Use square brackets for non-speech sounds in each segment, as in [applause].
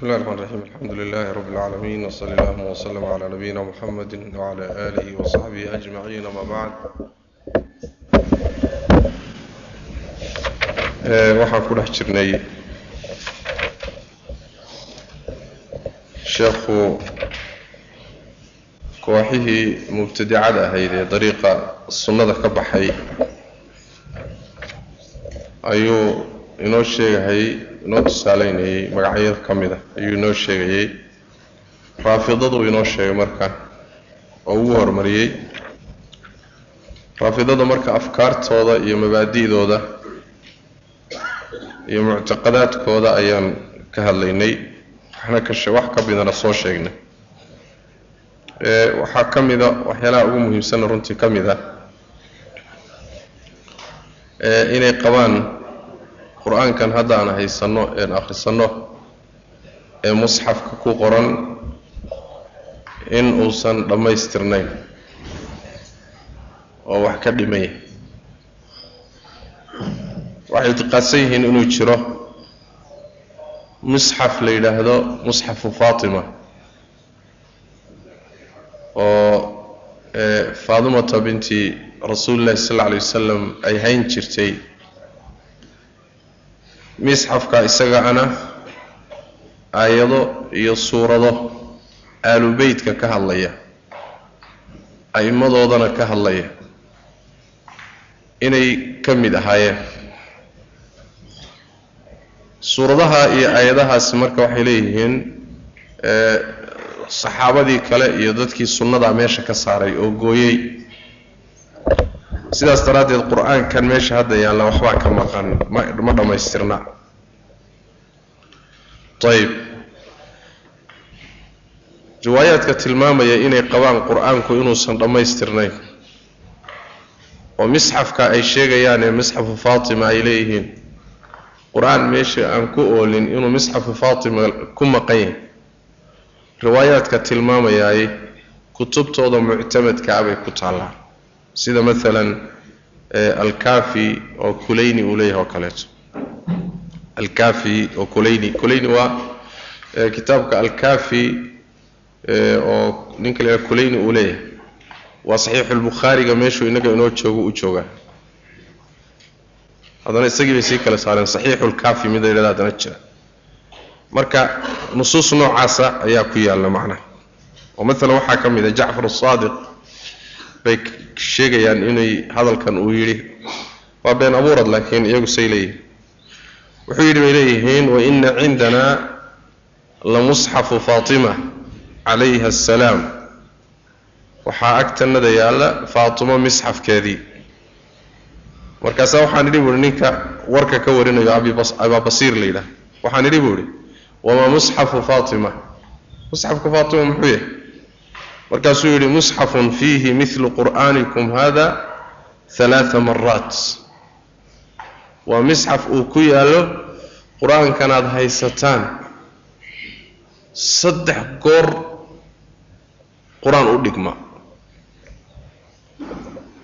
بسم الله الرحمن الرحيم الحمد لله رب العالمين وصلى اللهم وسلم على نبينا محمد وعلى آله وصحبه أجمعين وما بعد waxaan ku dhex jirnay sheekhu kooxihii mubtadicada ahayd ee dariiqa sunnada ka baxay ayuu inoo sheegahayy inoo tusaaleynayey magacyo ka mid a ayuu inoo sheegayey raafidaduu inoo sheegay marka oo ugu horumariyey raafidada marka afkaartooda iyo mabaadi'dooda iyo muctaqadaadkooda ayaan ka hadlaynay. Waxna ka wax ka midana soo sheegnay. Waxaa ka mida waxyaalaha ugu muhiimsanna runtii ka mid a inay qabaan qur'aankan hadda aan haysanno een akhrisanno ee musxafka ku qoran in uusan dhammaystirnayn oo wax ka dhimaya waxay ictiqaadsan yihiin inuu jiro musxaf la yidhaahdo musxafu faatima oo faatimata binti rasuuli llahi sal alla alay wasalam ay hayn jirtay misxafka isaga ana aayado iyo suurado aalubeytka ka hadlaya a'immadoodana ka hadlaya inay ka mid ahaayeen. Suuradaha iyo aayadahaasi marka waxay leeyihiin saxaabadii kale iyo dadkii sunnadaa meesha ka saaray oo gooyey sidaas daraaddeed qur'aankan meesha hadda yaalla waxbaa ka maqan. Ma ma dhammaystirna ayib riwaayaadka tilmaamaya inay qabaan qur'aanku inuusan dhammaystirnayn oo misxafka ay sheegayaan ee misxafu faatima ay leeyihiin. Qur'aan meesha aan ku oolin inuu misxafu faatima ku maqan yahay. Riwaayaadka tilmaamayaay kutubtooda muctamadka ah bay ku taallaan sida maalan alkafi oo kulayni uu leeyahay oo kaleeto. Alkafi oo kulayni kulayni waa kitaabka alkafi oo ninka la kulayni uu leeyahay. Waa saxiixulbukhaariga meeshuu innaga inoo joogo u joogaa. Haddana isagii bay sii kala saareen saxiixulkafi mid la yidhahda haddana jira. Marka nusuus noocaasa ayaa ku yaalla macnaha oo maalan waxaa ka mid a jacfar asaadiq bay sheegayaan inay hadalkan uu yidhi. Waa been abuurad laakiin iyagu say leeyihiin wuxuu yidhi bay leeyihiin wa ina cindana la musxafu faatima calayha assalaam. Waxaa agtanada yaalla faatimo misxafkeedii. Markaasaa waxaan idhi buuhi ninka warka ka warinayo abaabasiir la yidhaah. Waxaan idhi buu idhi wamaa musxafu faatima? Musxafka faatima muxuu yahay markaasuu yidhi musxafun fiihi midlu qur'aanikum hada halaaa maraat waa misxaf uu ku yaallo qur'aankanaad haysataan. Saddex goor qur'aan u dhigma.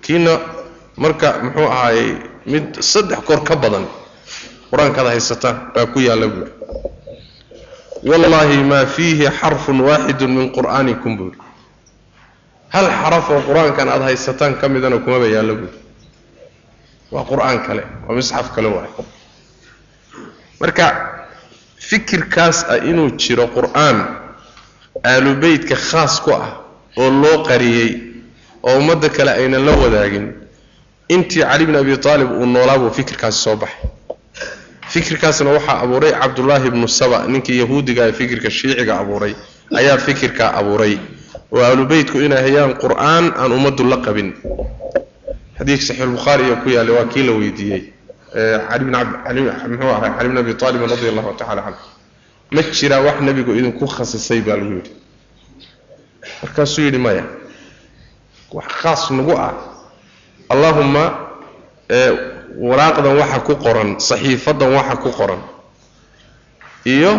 Kiina marka muxuu ahaayey mid saddex goor ka badan qur'aankaad haysataan baa ku yaalla buuri wallaahi maa fiihi xarfun waaxidu min qur'aanikum buuri hal xaraf oo qur'aankan aada haysataan ka midana kumaba yaallo buuri waa qur'aan kale waa misxaf kale waay. Marka fikirkaas ah inuu jiro qur'aan aalubeytka khaas ku ah oo loo qariyey oo ummadda kale aynan la wadaagin intii cali bn abi aalib uu noolaa buu fikirkaasi soo baxay. Fikirkaasna waxaa abuuray cabdullaahi ibnu saba ninkii yahuudiga ee fikirka shiiciga abuuray ayaa fikirkaa abuuray oo ahlubeytku inay hayaan qur'aan aan ummaddu la qabin. Xadiidka saxiixulbukhaari iyo ku yaallay waa kii la weydiiyey. Muxuu ahay cali bn abi aalibin radi allahu tacala canhu ma jiraa wax nebigu idinku khasisay baa lagu yidhi. Markaasuu yidhi maya wax khaas nagu ah. Allahuma waraaqdan waxa ku qoran saxiifadan waxa ku qoran. Iyo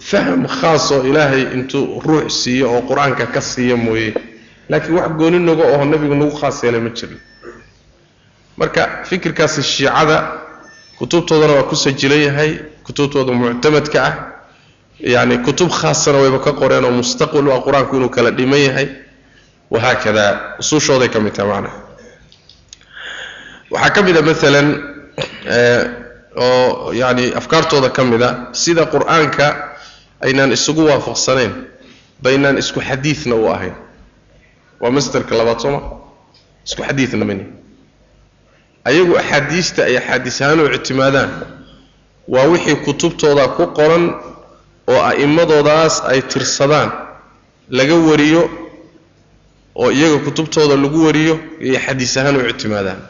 fahm khaas oo ilaahay intuu ruux siiyo oo qur'aanka ka siiya mooye. Laakiin wax gooni nago oo nebigu nagu khaas yeelay ma jirin. Marka fikirkaasi shiicada kutubtoodana waa ku sajilan yahay kutubtooda muctamadka ah. Yacni kutub khaasana wayba ka qoreen oo mustaqbal u qur'aanku inuu kala dhiman yahay. Wahaakada usuushooday ka mid tahay macnaha. Waxaa ka mid a maalan oo yacni afkaartooda ka mid a sida qur'aanka aynaan isugu waafaqsanayn baynaan isku xadiidna u ahayn. Waa masderka labaad sooma isku xadiidna mani ayagu axaadiista ay axaadiis ahaan u ictimaadaan. Waa wixii kutubtooda ku qoran oo a'immadoodaas ay tirsadaan. Laga wariyo oo iyaga kutubtooda lagu wariyo iyo xadiis ahaan u ictimaadaan.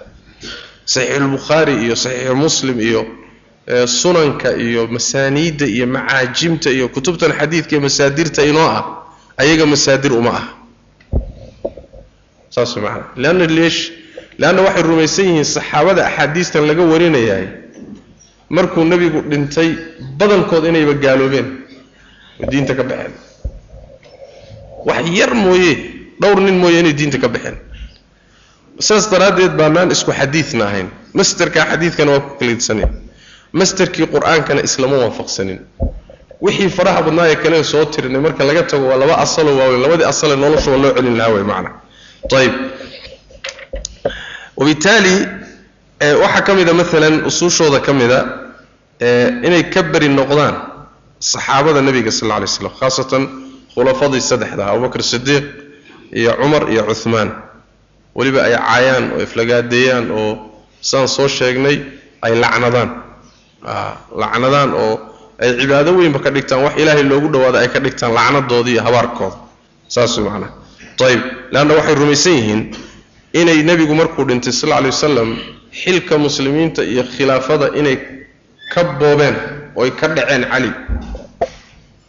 Saxiixulbukhaari iyo saxiixu muslim iyo sunanka iyo masaaniidda iyo macaajimta iyo kutubtan xadiidka iyo masaadirta inoo ah ayaga masaadir uma ah. Saas way macana leanna leesh leanna waxay rumaysan yihiin saxaabada axaadiistan laga warinayahay markuu nebigu dhintay badankood inayba gaaloobeen oo diinta ka baxeen. Wax yar mooye dhowr nin mooye inay diinta ka baxeen. Saas daraaddeed baanaan isku xadiidna ahayn. Masterka xadiidkana waa ku kaliidsaneen masterkii qur'aankana islama waafaqsanin. Wixii faraha badnaa ee kale soo tirinay marka laga tago waa laba asalo waaweyn. Labadii asale nolosha waa loo celin lahaa wey macana ayib wabitaali waxaa ka mida maalan usuushooda ka mida inay ka beri noqdaan saxaabada nebiga sal alla alay slam khaasatan khulafadii saddexda abubakr sidiiq iyo cumar iyo cuhmaan weliba ay caayaan oo iflagaadeeyaan oo saan soo sheegnay ay lacnadaan lacnadaan oo ay cibaado weynba ka dhigtaan wax ilaahay loogu dhawaado ay ka dhigtaan lacnadooda iyo habaarkooda saas way macnaha ayib leanna waxay rumaysan yihiin inay nebigu markuu dhintay sal alla lay wasalam xilka muslimiinta iyo khilaafada inay ka boobeen ooy ka dhaceen cali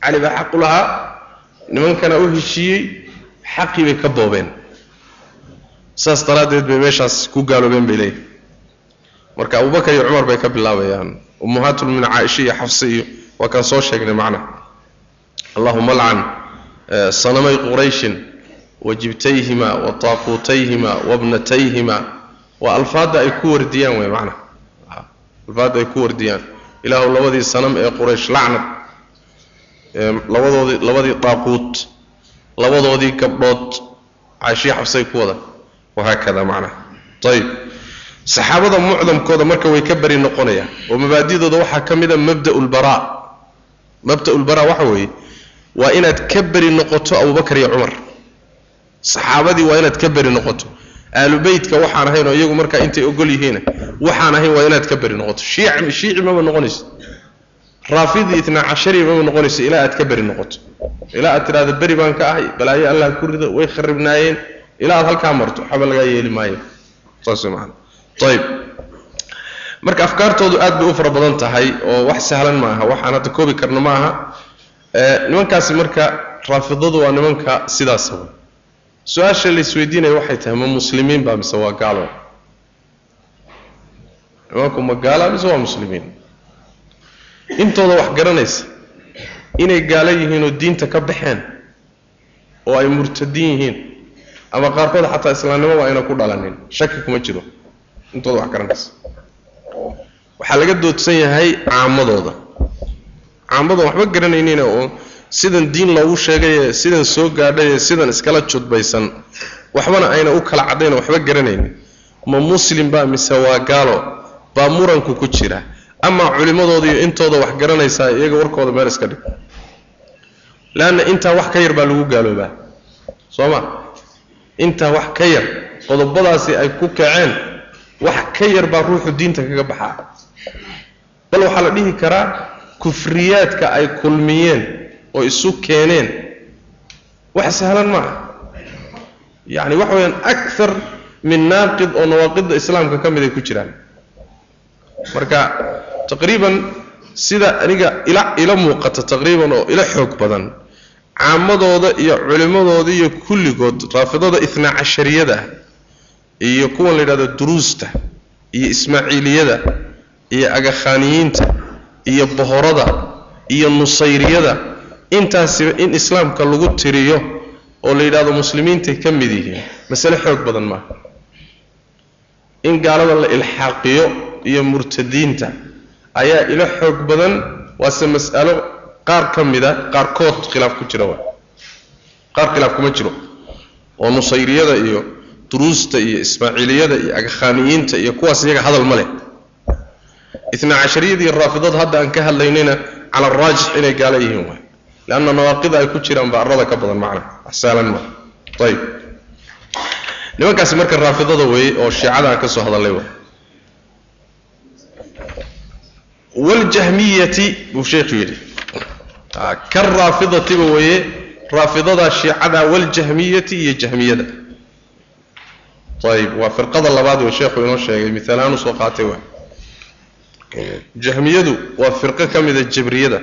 cali baa xaq u lahaa nimankana u heshiiyey xaqii bay ka boobeen. Saas daraaddeed bay meeshaas ku gaaloobeen bay leeyihiin marka abubakar iyo cumar bay ka bilaabayaan ummahaatulmin caaisha iyo xafse iyo waa kaan soo sheegnay macnaha allahuma alcan sanamay qurayshin wa jibtayhima wa taaquutayhima wabnatayhima waa alfaadda ay ku wardiyaan wey macnaha alfaadda ay ku wardiyaan. Ilaahu labadii sanam ee quraysh lacnad labadoodii labadii daaquut labadoodii gabdhood caashiya xabsay ku wada. Wahaakada macnaha ayib saxaabada mucdamkooda marka way ka beri noqonayaan. Oo mabaadidooda waxaa ka mid a mabda lbaraa mabda lbaraa waxa weeye waa inaad ka beri noqoto abubakar iyo cumar. Saxaabadii waa inaad ka beri noqoto. Aalubeytka waxaan ahayn oo iyagu markaa intay ogol yihiin waxaan ahayn waa inaad ka beri noqoto. Shiic shiici maba noqonayso. Raafidii itnaa cashari maba noqonayso ilaa aad ka beri noqoto. Ilaa aad tidhahdo beri baan ka ahay balaayo allah ku rido way kharibnaayeen ilaa aad halkaa marto waxba lagaa yeeli maayo. Saas ayib marka afkaartoodu aad bay u fara badan tahay oo wax sahlan ma aha waxaan hadda koobi karno ma aha nimankaasi marka raafidadu waa nimanka sidaasa wey su'aasha la isweydiinaya waxay tahay ma muslimiin baa mise waa gaalo? Nimanku ma gaala mise waa muslimiin? Intooda wax garanaysa inay gaalo yihiin oo diinta ka baxeen oo ay murtadiin yihiin ama qaarkood xataa islaamnimoba ayna ku dhalanin. Shaki kuma jiro intooda wax garanaysa. Waxaa laga doodsan yahay caamadooda. Caamadoon waxba garanaynina oo sidan diin loogu sheegaye sidan soo gaadhaye sidan iskala judbaysan waxbana ayna u kala caddayn waxba garanaynin ma muslim baa mise waa gaalo baa muranku ku jira. Amaa culimmadooda iyo intooda wax garanaysaa iyaga warkooda meel iska dhig. Leanna intaa wax ka yar baa lagu gaaloobaa. Soo ma? Intaa wax ka yar qodobadaasi ay ku kaceen wax ka yar baa ruuxu diinta kaga baxaa. Bal waxaa la dhihi karaa kufriyaadka ay kulmiyeen oo isu keeneen. Wax sahlan maaha yacni waxa weyaan akar min naaqid oo nawaaqidda islaamka ka mid ay ku jiraan. Marka taqriiban sida aniga ila ila muuqata taqriiban oo ila xoog badan caamadooda iyo culimmadooda iyo kulligood raafidada itnaa cashariyada iyo kuwan la yidhahdo duruusta iyo ismaaciiliyada iyo agakhaaniyiinta iyo bohorada iyo nusayriyada intaasiba in islaamka lagu tiriyo oo la yidhahdo muslimiintay ka mid yihiin masale xoog badan maaha in gaalada la ilxaaqiyo iyo murtadiinta ayaa ilo xoog badan waase mas'alo qaar ka mida qaarkood khilaaf ku jira qaar khilaaf kuma jiro. Oo nusayriyada iyo duruusta iyo ismaaciiliyada iyo agkhaaniyiinta iyo kuwaas iyaga hadal ma leh. Itna cashariyadii raafidada hadda aan ka hadlaynayna cala araajix inay gaala yihiin waay. Leanna nawaaqida ay ku jiraan baa arada ka badan macna saalan ma. Ayib. Nimankaasi marka raafidada weeye oo shiicada aan ka soo hadallay waay. Waljahmiyati buu sheekhu yidhi. Ka raafidatiba weeye raafidada shiicada waljahmiyati iyo jahmiyada ayib waa firqada labaad wey sheekhu inoo sheegay miaalahaan u soo qaatay waay jahmiyadu waa firqo ka mida jabriyada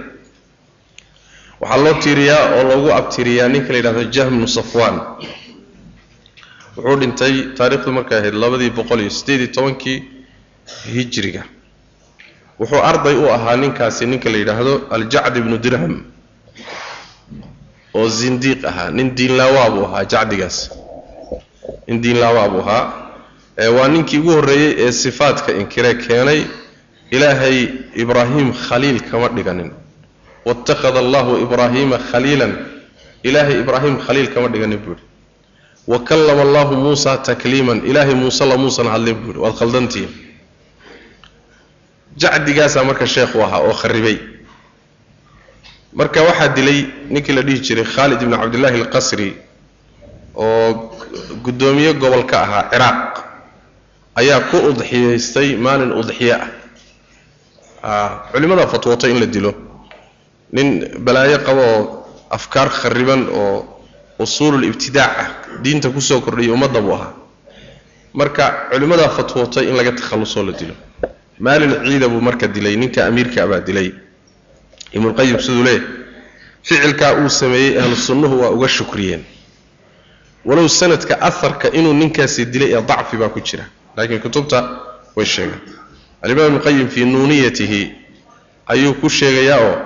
waxaa loo tiiriyaa oo loogu abtiriyaa ninka la yidhahdo jahmnu safwan wuxuu dhintay taarikhdu markay ahayd labadii boqol iyo siddeed iyo tobankii hijriga wuxuu arday u ahaa ninkaasi ninka la yidhaahdo aljacd ibnu dirham oo zindiiq ahaa nin diinlaawaa buu ahaa jacdigaas nin diinlaawaa buu ahaa waa ninkii ugu horreeyey ee sifaadka inkire keenay ilaahay ibraahim khaliil kama dhiganin. Waittakhada allahu ibraahiima khaliilan ilaahay ibraahim khaliil kama dhiganin buu yidhi. Wa kallama allahu muusa takliiman ilaahay muuse la muusan hadlin buu yidhi. Waad khaldantihiin jacdigaasaa marka sheekhu ahaa oo kharibay. Marka waxaa dilay ninkii la dhihi jiray khaalid ibnu cabdillaahi alqasri oo guddoomiye gobol ka ahaa ciraaq ayaa ku udxiyaystay maalin udxiye ah. Culimmada fatwootay in la dilo. Nin balaayo qabo oo afkaar khariban oo usuulul ibtidaac ah diinta ku soo kordhiyay ummadda buu ahaa. Marka culimmadaa fatwootay in laga takhallusoo la dilo. Maalin ciida buu marka dilay ninka amiirka abaa dilay. Ibnulqayim siduu leeyahy ficilkaa uu sameeyey ahlu sunnuhu waa uga shukriyeen walow sanadka aharka inuu ninkaasi dilay ee dacfi baa ku jira. Laakiin kutubta way sheegaan alimaam ibnuqayim fii nuuniyatihi ayuu ku sheegayaa oo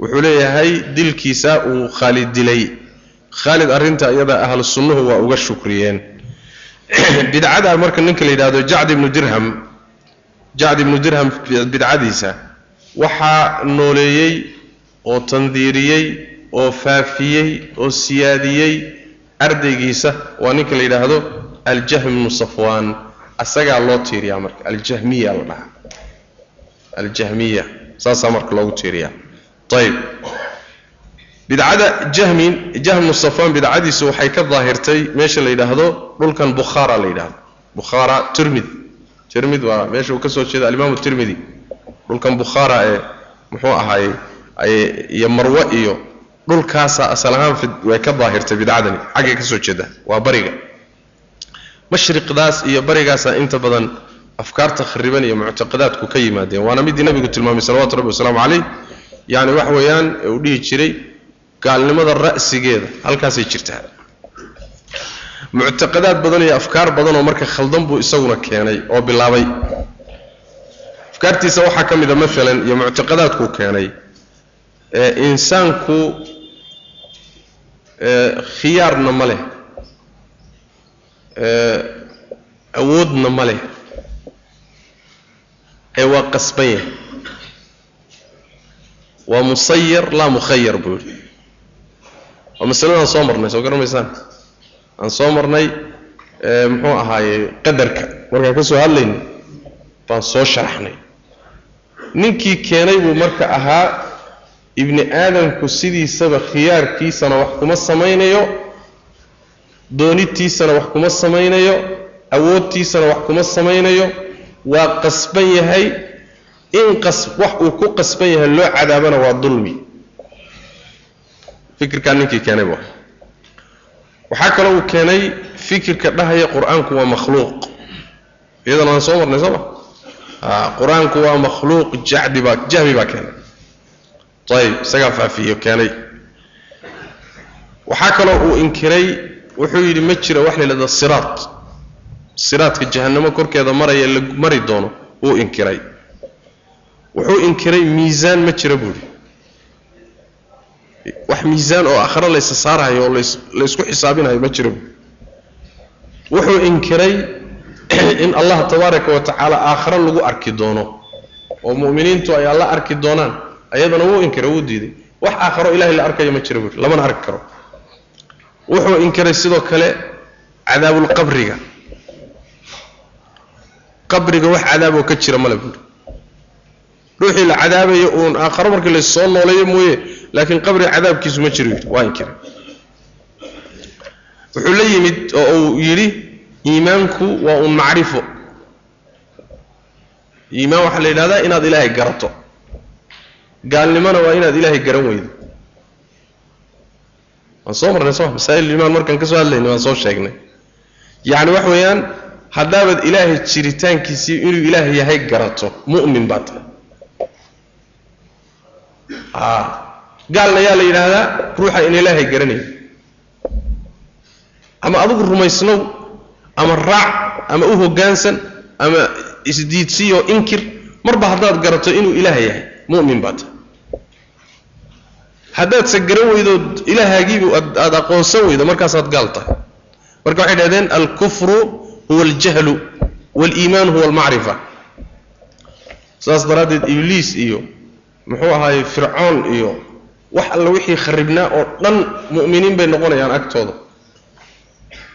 wuxuu leeyahay dilkiisa uu khaalid dilay. Khaalid arrinta iyadaa ahlu sunnuhu waa uga shukriyeen. [clears throat] Bidcadaa marka ninka la yidhahdo jacd ibnu dirham jacd ibnu dirham bidcadiisa waxaa nooleeyey oo tandiiriyey oo faafiyey oo siyaadiyey ardaygiisa waa ninka la yidhaahdo aljahm ibnu safwaan asagaa loo tiiriyaa marka aljahmiya la dhahaa. Aljahmiya saasaa marka loogu tiiriyaa. Ayib bidcada jahmin jahmnu safwaan bidcadiisu waxay ka daahirtay meesha la yidhaahdo dhulkan bukhaara la yidhahdo bukhaara tirmid tirmid waa meesha uu ka soo jeeda alimaamu tirmidi dhulkan bukhaara ee muxuu ahaayey iyo marwe iyo dhulkaasaa asal ahaan way ka daahirtay bidcadani. Xaggay ka soo jeeda. Waa bariga. Mashriqdaas iyo barigaasaa inta badan afkaarta khariban iyo muctaqadaadku ka yimaadeen. Waana midii nabigu tilmaamay salawatu rabbi wasalaamu calayh. Yacni wax weeyaan ee uu dhihi jiray gaalnimada ra'sigeeda. Halkaasay jirtaa. Muctaqadaad badan iyo afkaar badan oo marka khaldan buu isaguna keenay oo bilaabay. Afkaartiisa waxaa ka mid a maalan iyo muctaqadaadkuu keenay. Ee insaanku khiyaarna ma leh. Awoodna ma leh. Ee waa qasban yahay. Waa musayar laa mukhayar buu yidhi. Waa masaladaan soo marnay soo garamaysaan aan soo marnay muxuu ahaaye qadarka. Markaan ka soo hadlaynay baan soo sharaxnay. Ninkii keenay buu marka ahaa ibni aadamku sidiisaba khiyaarkiisana wax kuma samaynayo doonitiisana wax kuma samaynayo awoodtiisana wax kuma samaynayo. Waa qasban yahay in qas wax uu ku qasban yahay loo cadaabana waa dulmi. Fikirkaa ninkii keenay buu ahaa. Waxaa kaloo uu keenay fikirka dhahaya qur'aanku waa makhluuq. Iyadana waan soo marnay sooma qur'aanku waa makhluuq jahmi baa keenay ayib isagaa faafiyo keenay. Waxaa kaloo uu inkiray wuxuu yidhi ma jira wax la yidhahda siraad siraadka jahannamo korkeeda maraya la mari doono wuu inkiray. Wuxuu inkiray miisaan ma jira buuhi wax miisaan oo aakhare laysa saarayo oo laysku xisaabinayo ma jira buui wuxuu inkiray [clears throat] in allah tabaaraka wa tacaala aakhare lagu arki doono oo mu'miniintu ay alla arki doonaan ayadana wuu inkiray wuu diiday. Wax aakharo ilahay la arkayo ma jiro buuri lamana arki karo. Wuxuu inkiray sidoo kale cadaabulqabriga qabriga. Wax cadaaboo ka jira male buuri ruuxii la cadaabayo uun aakharo markii la soo nooleeyo mooye laakiin qabriga cadaabkiisu ma jiro waa inkiray. Wuxuu la yimid oo uu yidhi iimaanku waa uun macrifo. Iimaan waxaa la yidhahdaa inaad ilaahay garato gaalnimona waa inaad ilaahay garan weydo. Waan soo marnay soo masaa'il iimaan markaan ka soo hadlaynay waan soo sheegnay. Yacni wax weeyaan haddaabaad ilaahay jiritaankiisii inuu ilaahay yahay garato mu'min baad tahay. A gaalna yaa la yidhaahdaa ruuxa in ilaahay garanayo ama adigu rumaysnow ama raac ama u hoggaansan ama isdiidsiyo inkir marba haddaad garato inuu ilaaha yahay mu'min baad. Tahay haddaadse garan weydo ilaahaagiibu aad aqoonsan weydo markaasaad gaal tahay. Marka waxay dhahdeen alkufru huwa aljahlu waaliimaanu huwa almacrifa saas daraaddeed ibliis iyo muxuu ahaaye fircoon iyo wax alla wixii kharibnaa oo dhan mu'miniin bay noqonayaan agtooda.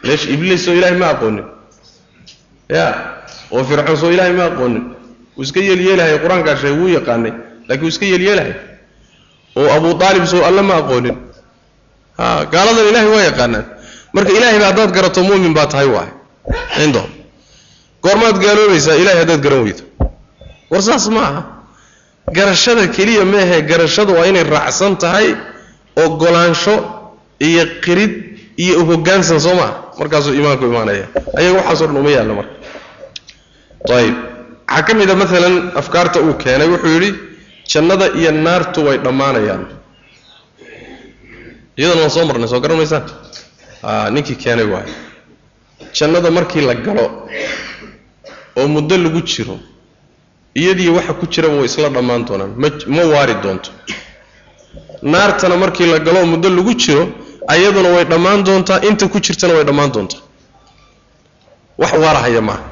Leesh ibliis oo ilaahay ma aqoonin. Ya oo fircoon soo ilaahay ma aqoonin. Wuu iska yeelyeelahay qur'aankaa sheegay wuu yaqaanay laakiin wuu iska yeelyeelahay oo abu aalib soo alle ma aqoonin. Gaaladan ilahay waa yaqaanaan. Marka ilaahayba haddaad garato mu'min baa tahay waay indo goormaad gaaloobaysaa ilahay haddaad garan weydo. War saas ma garashada keliya meehe garashadu waa inay raacsan tahay ogolaansho iyo qirid iyo hoggaansan soo maa markaasuu iimaanku imaanaya ayaga waxaaso dhan uma yaallo marka. Ayib waxaa ka mid a maalan afkaarta uu keenay wuxuu yidhi jannada iyo naartu way dhammaanayaan. Iyadana waan soo marnay soo garan maysaan a ninkii keenay waay. Jannada markii la galo oo muddo lagu jiro iyadii waxa ku jiraba way isla dhammaan doonaan ma ma waari doonto. Naartana markii la galo oo muddo lagu jiro ayaduna way dhammaan doontaa inta ku jirtana way dhammaan doontaa. Wax waarahaya maaha.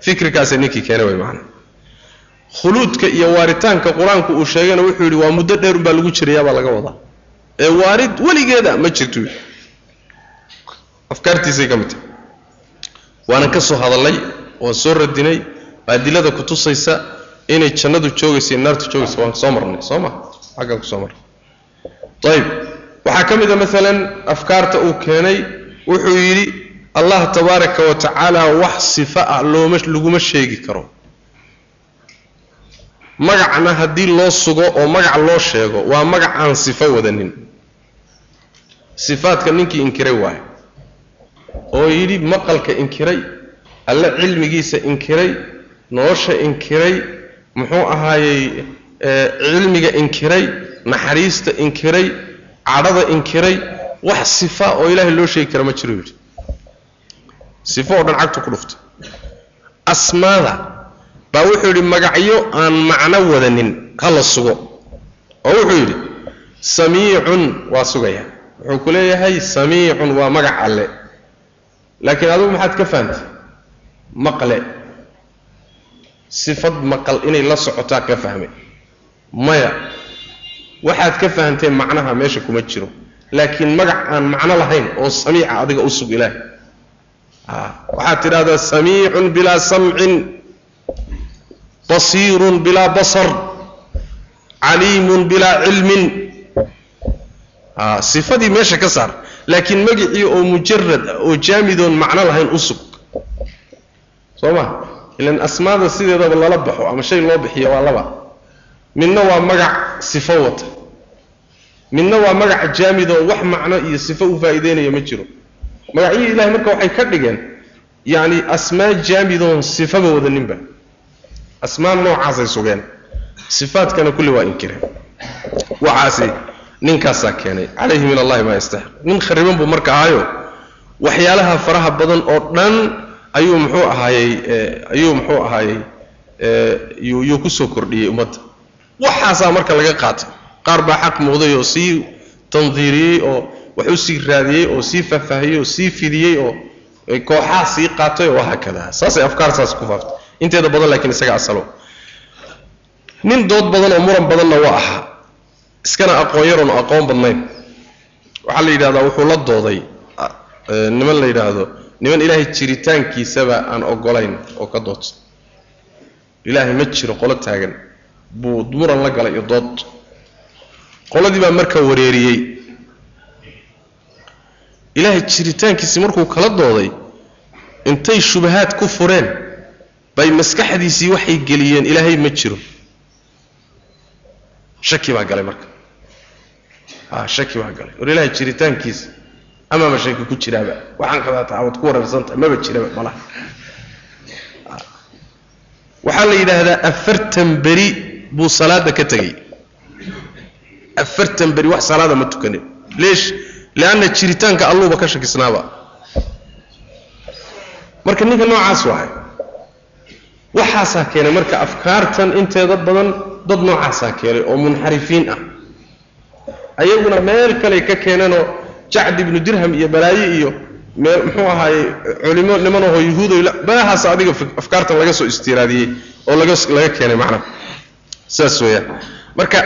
Fikirkaasee ninkii keenay way macana khuluudka iyo waaritaanka qur'aanku uu sheegayna wuxuu yidhi waa muddo dheer unbaa lagu jirayaabaa laga wadaa. Ee waarid weligeeda ma jirto. Afkaartiisay ka mid tahay. Waanan ka soo hadallay waan soo radinay adilada ku tusaysa inay jannadu joogaysa naartu joogaysa waan soo marnay. Soo ma xaggan ku soo marnay. Ayib waxaa ka mid a maalan afkaarta uu keenay wuxuu yidhi allah tabaaraka wa tacaala wax sifa ah looma laguma sheegi karo magacna haddii loo sugo oo magac loo sheego waa magac aan sifo wadanin. Sifaadka ninkii inkiray waayo oo yidhi maqalka inkiray alle cilmigiisa inkiray nolosha inkiray muxuu ahaayey cilmiga inkiray naxariista inkiray cadhada inkiray wax sifa oo ilaahay loo sheegi kara ma jiro yidhi. Sifo oo dhan cagtu ku dhuftay asmaada baa wuxuu yidhi magacyo aan macno wadanin ha la sugo. Oo wuxuu yidhi samiicun waa sugaya. Wuxuu ku leeyahay samiicun waa magac alle. Laakiin adigu maxaad ka fahantay maqle. Sifad maqal inay la socotaa ka fahmay. Maya waxaad ka fahanteen macnaha meesha kuma jiro. Laakiin magac aan macno lahayn oo samiica adiga u sug ilaah. Waxaad tidhahdaa samiicun bilaa samcin basiirun bilaa basar. Caliimun bilaa cilmin sifadii meesha ka saar. Laakiin magicii oo mujarad oo jaamidoon macno lahayn u sug. Soo ma? Ilan asmaada sideedaba lala baxo ama shay loo bixiyo waa laba. Midna waa magac sifo wata. Midna waa magac jaamidoo wax macno iyo sifo u faa'iideynaya ma jiro. Magacyihii ilahay marka waxay ka dhigeen yacni asmaa jaamidoon sifaba wadaninba asmaa noocaasay sugeen. Sifaadkana kulli waa inkireen waxaasi ninkaasaa keenay. Calayhi min allahi maa yastaxiq nin khariban buu marka ahayo waxyaalaha faraha badan oo dhan ayuu muxuu ahaayey ayuu muxuu ahaayey yuu ku soo kordhiyey ummadda. Waxaasaa marka laga qaatay. Qaar baa xaq muuqday oo sii tandiiriyey oo wax u sii raadiyey oo sii faahfaahiyey oo sii fidiyey oo kooxaha sii qaatay oo wahaakada saasay afkaar saas ku faaftay inteeda badan laakiin isaga asalo. Nin dood badan oo muran badanna waa ahaa iskana aqoon yaroon aqoon badnayn. Waxaa la yidhahdaa wuxuu la dooday niman la yidhaahdo niman ilaahay jiritaankiisaba aan ogolayn oo ka doodsa ilaahay ma jiro qolo taagan. Buu muran la galay iyo dood. Qoladii baa marka wareeriyey. Ilaahay jiritaankiisii markuu kala dooday intay shubahaad ku fureen bay maskaxdiisii waxay geliyeen ilaahay ma jiro. Shaki baa galay marka. A shaki baa galay. War ilaahay jiritaankiisa amaama shaki ku jiraaba? Waxaan qadaata waad ku wareersantahay maba jiraba malaha. Waxaa la yidhaahdaa afartan beri buu salaada ka tegey. Afartan beri wax salaada ma tukanin. Leesh lianna jiritaanka alluuba ka shakisnaaba. Marka ninka noocaas wahay waxaasaa keenay marka afkaartan inteeda badan dad noocaasaa keenay oo munxarifiin ah. Ayaguna meel kaley ka keeneenoo jacd ibnu dirham iyo balaaye iyo meel muxuu ahaaye culimo nimanahoo yuhuudoy meelahaas adiga afkaartan laga soo istiraadiyey oo laga keenay macnaha. Saas weeyaan. Marka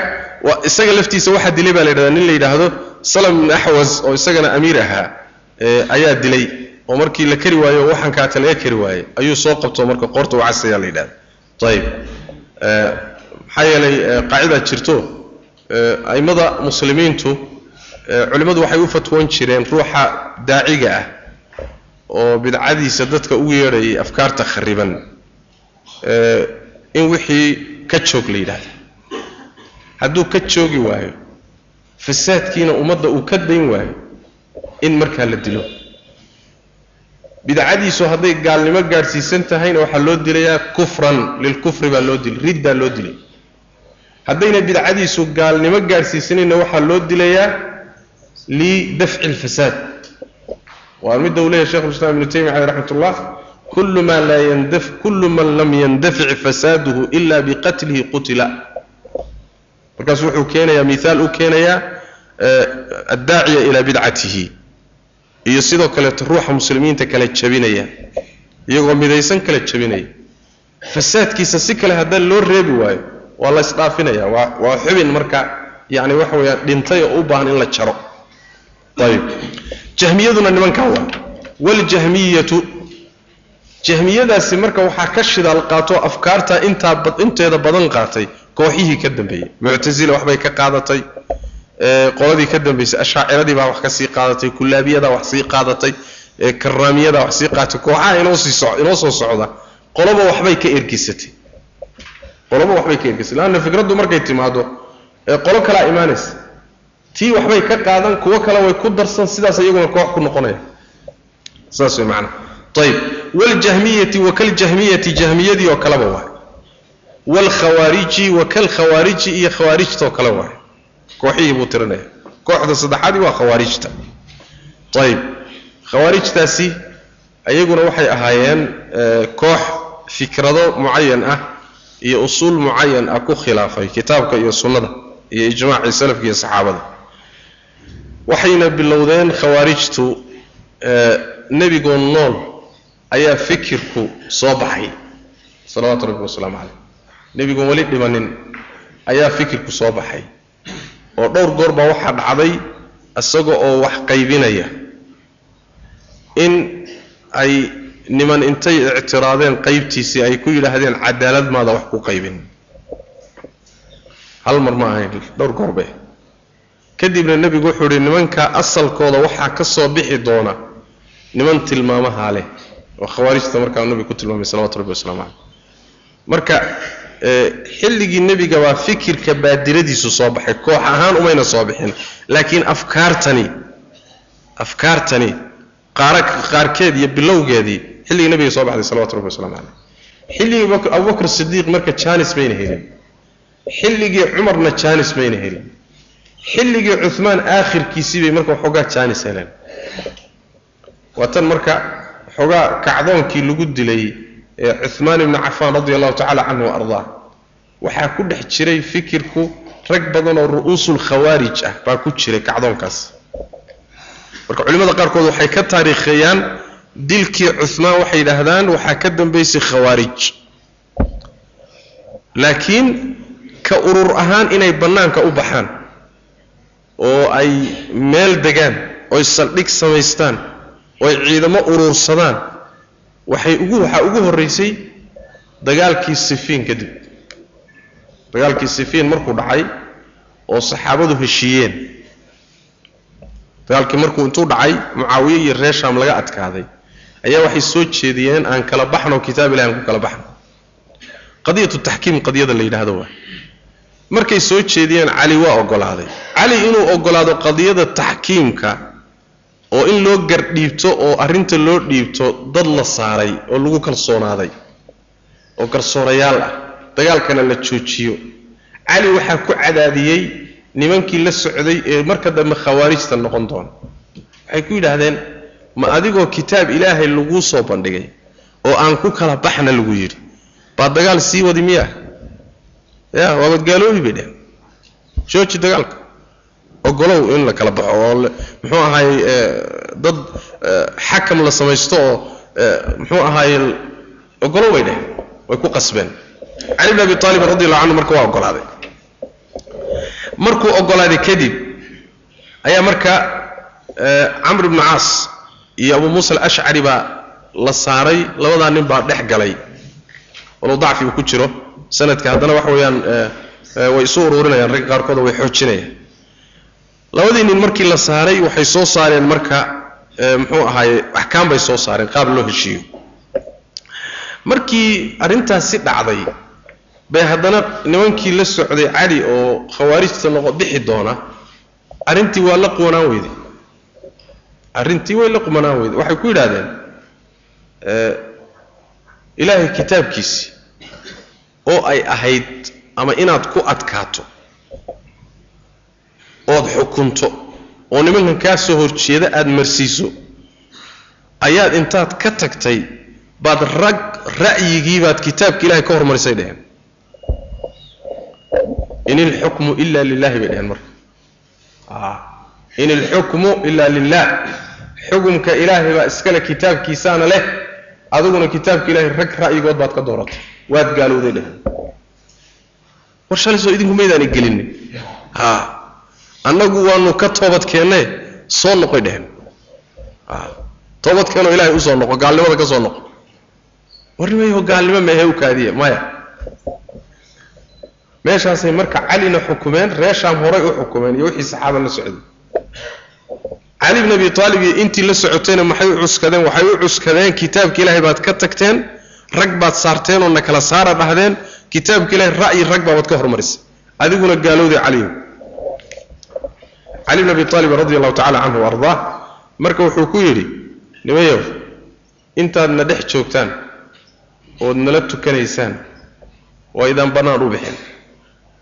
isaga laftiisa waxaa dilay baa la yidhahdaa nin la yidhaahdo salam ibn axwas oo isagana amiir ahaa ayaa dilay oo markii la kari waayo waxaan kaata laga kari waayey ayuu soo qabto marka qoorta wacasayaa la yidhahda ayib maxaa yeelay qaacidaa jirto a'immada muslimiintu culimmadu waxay u fatwoon jireen ruuxa daaciga ah oo bidcadiisa dadka ugu yeedhayay afkaarta khariban. In wixii ka joog la yidhahda hadduu ka joogi waayo fasaadkiina ummadda uu ka dayn waayo in markaa la dilo bidcadiisu hadday gaalnimo gaadhsiisan tahayna waxaa loo dilayaa kufran lilkufri baa loo dilay riddaa loo dilay. Haddayna bidcadiisu gaalnimo gaadhsiisanayna waxaa loo dilayaa lidafci lfasaad waa midda uu leeyahy shekhulislaam ibnu taymiya caleyh raxmat ullah kullu ma laa yandaf kullu man lam yandafic fasaaduhu ila biqatlihi qutila. Markaasu wuxuu keenayaa miaal u keenayaa addaaciya ilaa bidcatihi iyo sidoo kaleeto ruuxa muslimiinta kale jabinaya iyagoo midaysan kala jabinaya. Fasaadkiisa si kale haddaan loo reebi waayo waa la isdhaafinaya waa waa xubin marka yani waxa weeyaan dhintay oo u baahan in la jaro. Ayib. Jahmiyaduna nimankaa waa waljahmiyatu jahmiyadaasi marka waxaa ka shidaal qaato afkaarta intaa inteeda badan qaatay kooxihii ka dambeeyey muctasila waxbay ka qaadatay qoladii ka dambaysay ashaaciradii baa wax ka sii qaadatay kullaabiyadaa wax sii qaadatay karaamiyadaa wax sii qaadatay kooxaha inoo soo socda qoloba waxbay ka ergisatay. Qoloba waxbay ka ergisatay. Laanna fikraddu markay timaado qolo kalaa imaanaysa. Tii waxbay ka qaadan kuwo kale way ku darsan sidaas iyaguna koox ku noqonaya. Saas way macnaha ayib waljahmiyati wakaljahmiyati jahmiyadii oo kaleba waay. Waalkhawaariji wakalkhawaariji iyo khawaarijtoo kale waay kooxihii buu tirinaya kooxda saddexaadii waa khawaarijta. Ayib khawaarijtaasi ayaguna waxay ahaayeen koox fikrado mucayan ah iyo usuul mucayan ah ku khilaafay kitaabka iyo sunnada iyo ijmaacii salafka iyo saxaabada. Waxayna bilowdeen khawaarijtu nebigoo nool ayaa fikirku soo baxay. Salawaatu rabbi wasalaamu caleyh nebigoon weli dhimanin ayaa fikirku soo baxay oo dhowr goor baa waxaa dhacday isaga oo wax qaybinaya. In ay niman intay ictiraadeen qaybtiisii ay ku yidhaahdeen cadaalad maada wax ku qaybin. Hal mar ma ahayn dhowr goorbe kadibna nebigu wuxuu idhi nimanka asalkooda waxaa ka soo bixi doona niman tilmaamahaa leh. Oo khawaarijta markaa nebigu ku tilmaamay salawatu rabbi waslamu caleyh marka xilligii nebiga baa fikirka baadiradiisu soo baxay. Koox ahaan umayna soo bixin. Laakiin afkaartani afkaartani qaarkeed iyo bilowgeedii xilligii nebiga soo baxday salawatu rabbi waslamu caleyh xilligii abubakr sidiiq marka jaanis mayna helin. Xilligii cumarna jaanis mayna helin. Xilligii cumaan aakhirkiisii bay marka waxoogaa jaanis heleen. Waa tan marka waxoogaa kacdoonkii lagu dilay cumaan ibni cafaan radi allahu tacala canhu wa ardaa. Waxaa ku dhex jiray fikirku rag badan oo ru'uusul khawaarij ah baa ku jiray kacdoonkaas. Marka culimmada qaarkood waxay ka taariikheeyaan dilkii cumaan waxay yidhaahdaan waxaa ka dambaysay khawaarij. Laakiin ka urur ahaan inay bannaanka u baxaan oo ay meel degaan oy saldhig samaystaan ooy ciidamo uruursadaan waxay ugu waxaa ugu horraysay dagaalkii sifiin kadib. Dagaalkii sifiin markuu dhacay oo saxaabadu heshiiyeen. Dagaalkii markuu intuu dhacay mucaawiye iyo reer laga adkaaday. Ayaa waxay soo jeediyeen aan kala baxno kitaab ilahi aan ku kala baxno. Qadiyatu taxkiim qadiyada la yidhaahdo waa. Markay soo jeediyeen cali waa ogolaaday cali inuu ogolaado qadiyada taxkiimka oo in loo gardhiibto oo arrinta loo dhiibto dad la saaray oo lagu kalsoonaaday oo garsoorayaal ah dagaalkana la joojiyo. Cali waxaa ku cadaadiyey nimankii la socday ee marka dambe khawaarijta noqon doona. Waxay ku yidhaahdeen ma adigoo kitaab ilaahay laguu soo bandhigay oo aan ku kala baxna lagu yidhi. Baa dagaal sii wadi miyaa? Ya waabad gaaloobi bay dheheen jooji dagaalka ogolow in la kala baxo oo muxuu ahaayey dad xakam la samaysto oo muxuu ahaayey ogolow bay dheheen way ku qasbeen. Cali bn abi aalib radi allahu canhu marka waa ogolaaday. Markuu ogolaaday kadib ayaa marka camr ibnu caas iyo abu muusa alashcari baa la saaray labadaa nin baa dhex galay. Walow dacfi uu ku jiro sanadka haddana waxa weeyaan way isu uruurinayaan ragga qaarkooda way xoojinayaan labadii nin markii la saaray waxay soo saareen marka muxuu ahaaye axkaam bay soo saareen qaab loo heshiiyo. Markii arrintaasi dhacday bay haddana nimankii la socday cali oo khawaarijta noqo bixi doona arrintii waa la qumanaan weyday. Arrintii way la qumanaan weyday. Waxay ku yidhaahdeen ilaahay kitaabkiisii oo ay ahayd ama inaad ku adkaato ood xukunto oo nimankan kaa soo horjeeda aada marsiiso ayaad intaad ka tagtay baad rag ra'yigii baad kitaabka ilahay ka hormarisay dheheen. In ilxukmu ila lilahi bay dheheen marka. In ilxukmu ila lilah xukumka ilaahay baa iskale kitaabkiisaana leh adiguna kitaabka ilahay rag ra'yigood baad ka dooratay waad gaalowday dheheen. War shalay soo idinku maydaani gelinin ha annagu waanu ka toobad keenne soo noqoy dheheen toobad keenoo ilahay u soo noqo gaalnimada ka soo noqo. Warnimayo gaalnimo meehe u kaadiye maya. Meeshaasay marka calina xukumeen reer shaam horay u xukumeen iyo wixii saxaaba la socday. Cali bn abi aalib iyo intii la socotayna maxay u cuskadeen waxay u cuskadeen kitaabka ilaahay baad ka tagteen rag baad saarteen oo na saara dhahdeen kitaabka ilahay ra'yi rag baabaad ka hormarisay. Adiguna gaalowday caliyo cali bn abi aalib radi allahu tacala canhu ardaa marka wuxuu ku yidhi nimayow intaad na dhex joogtaan ood nala tukanaysaan waa idaan bannaan u bixin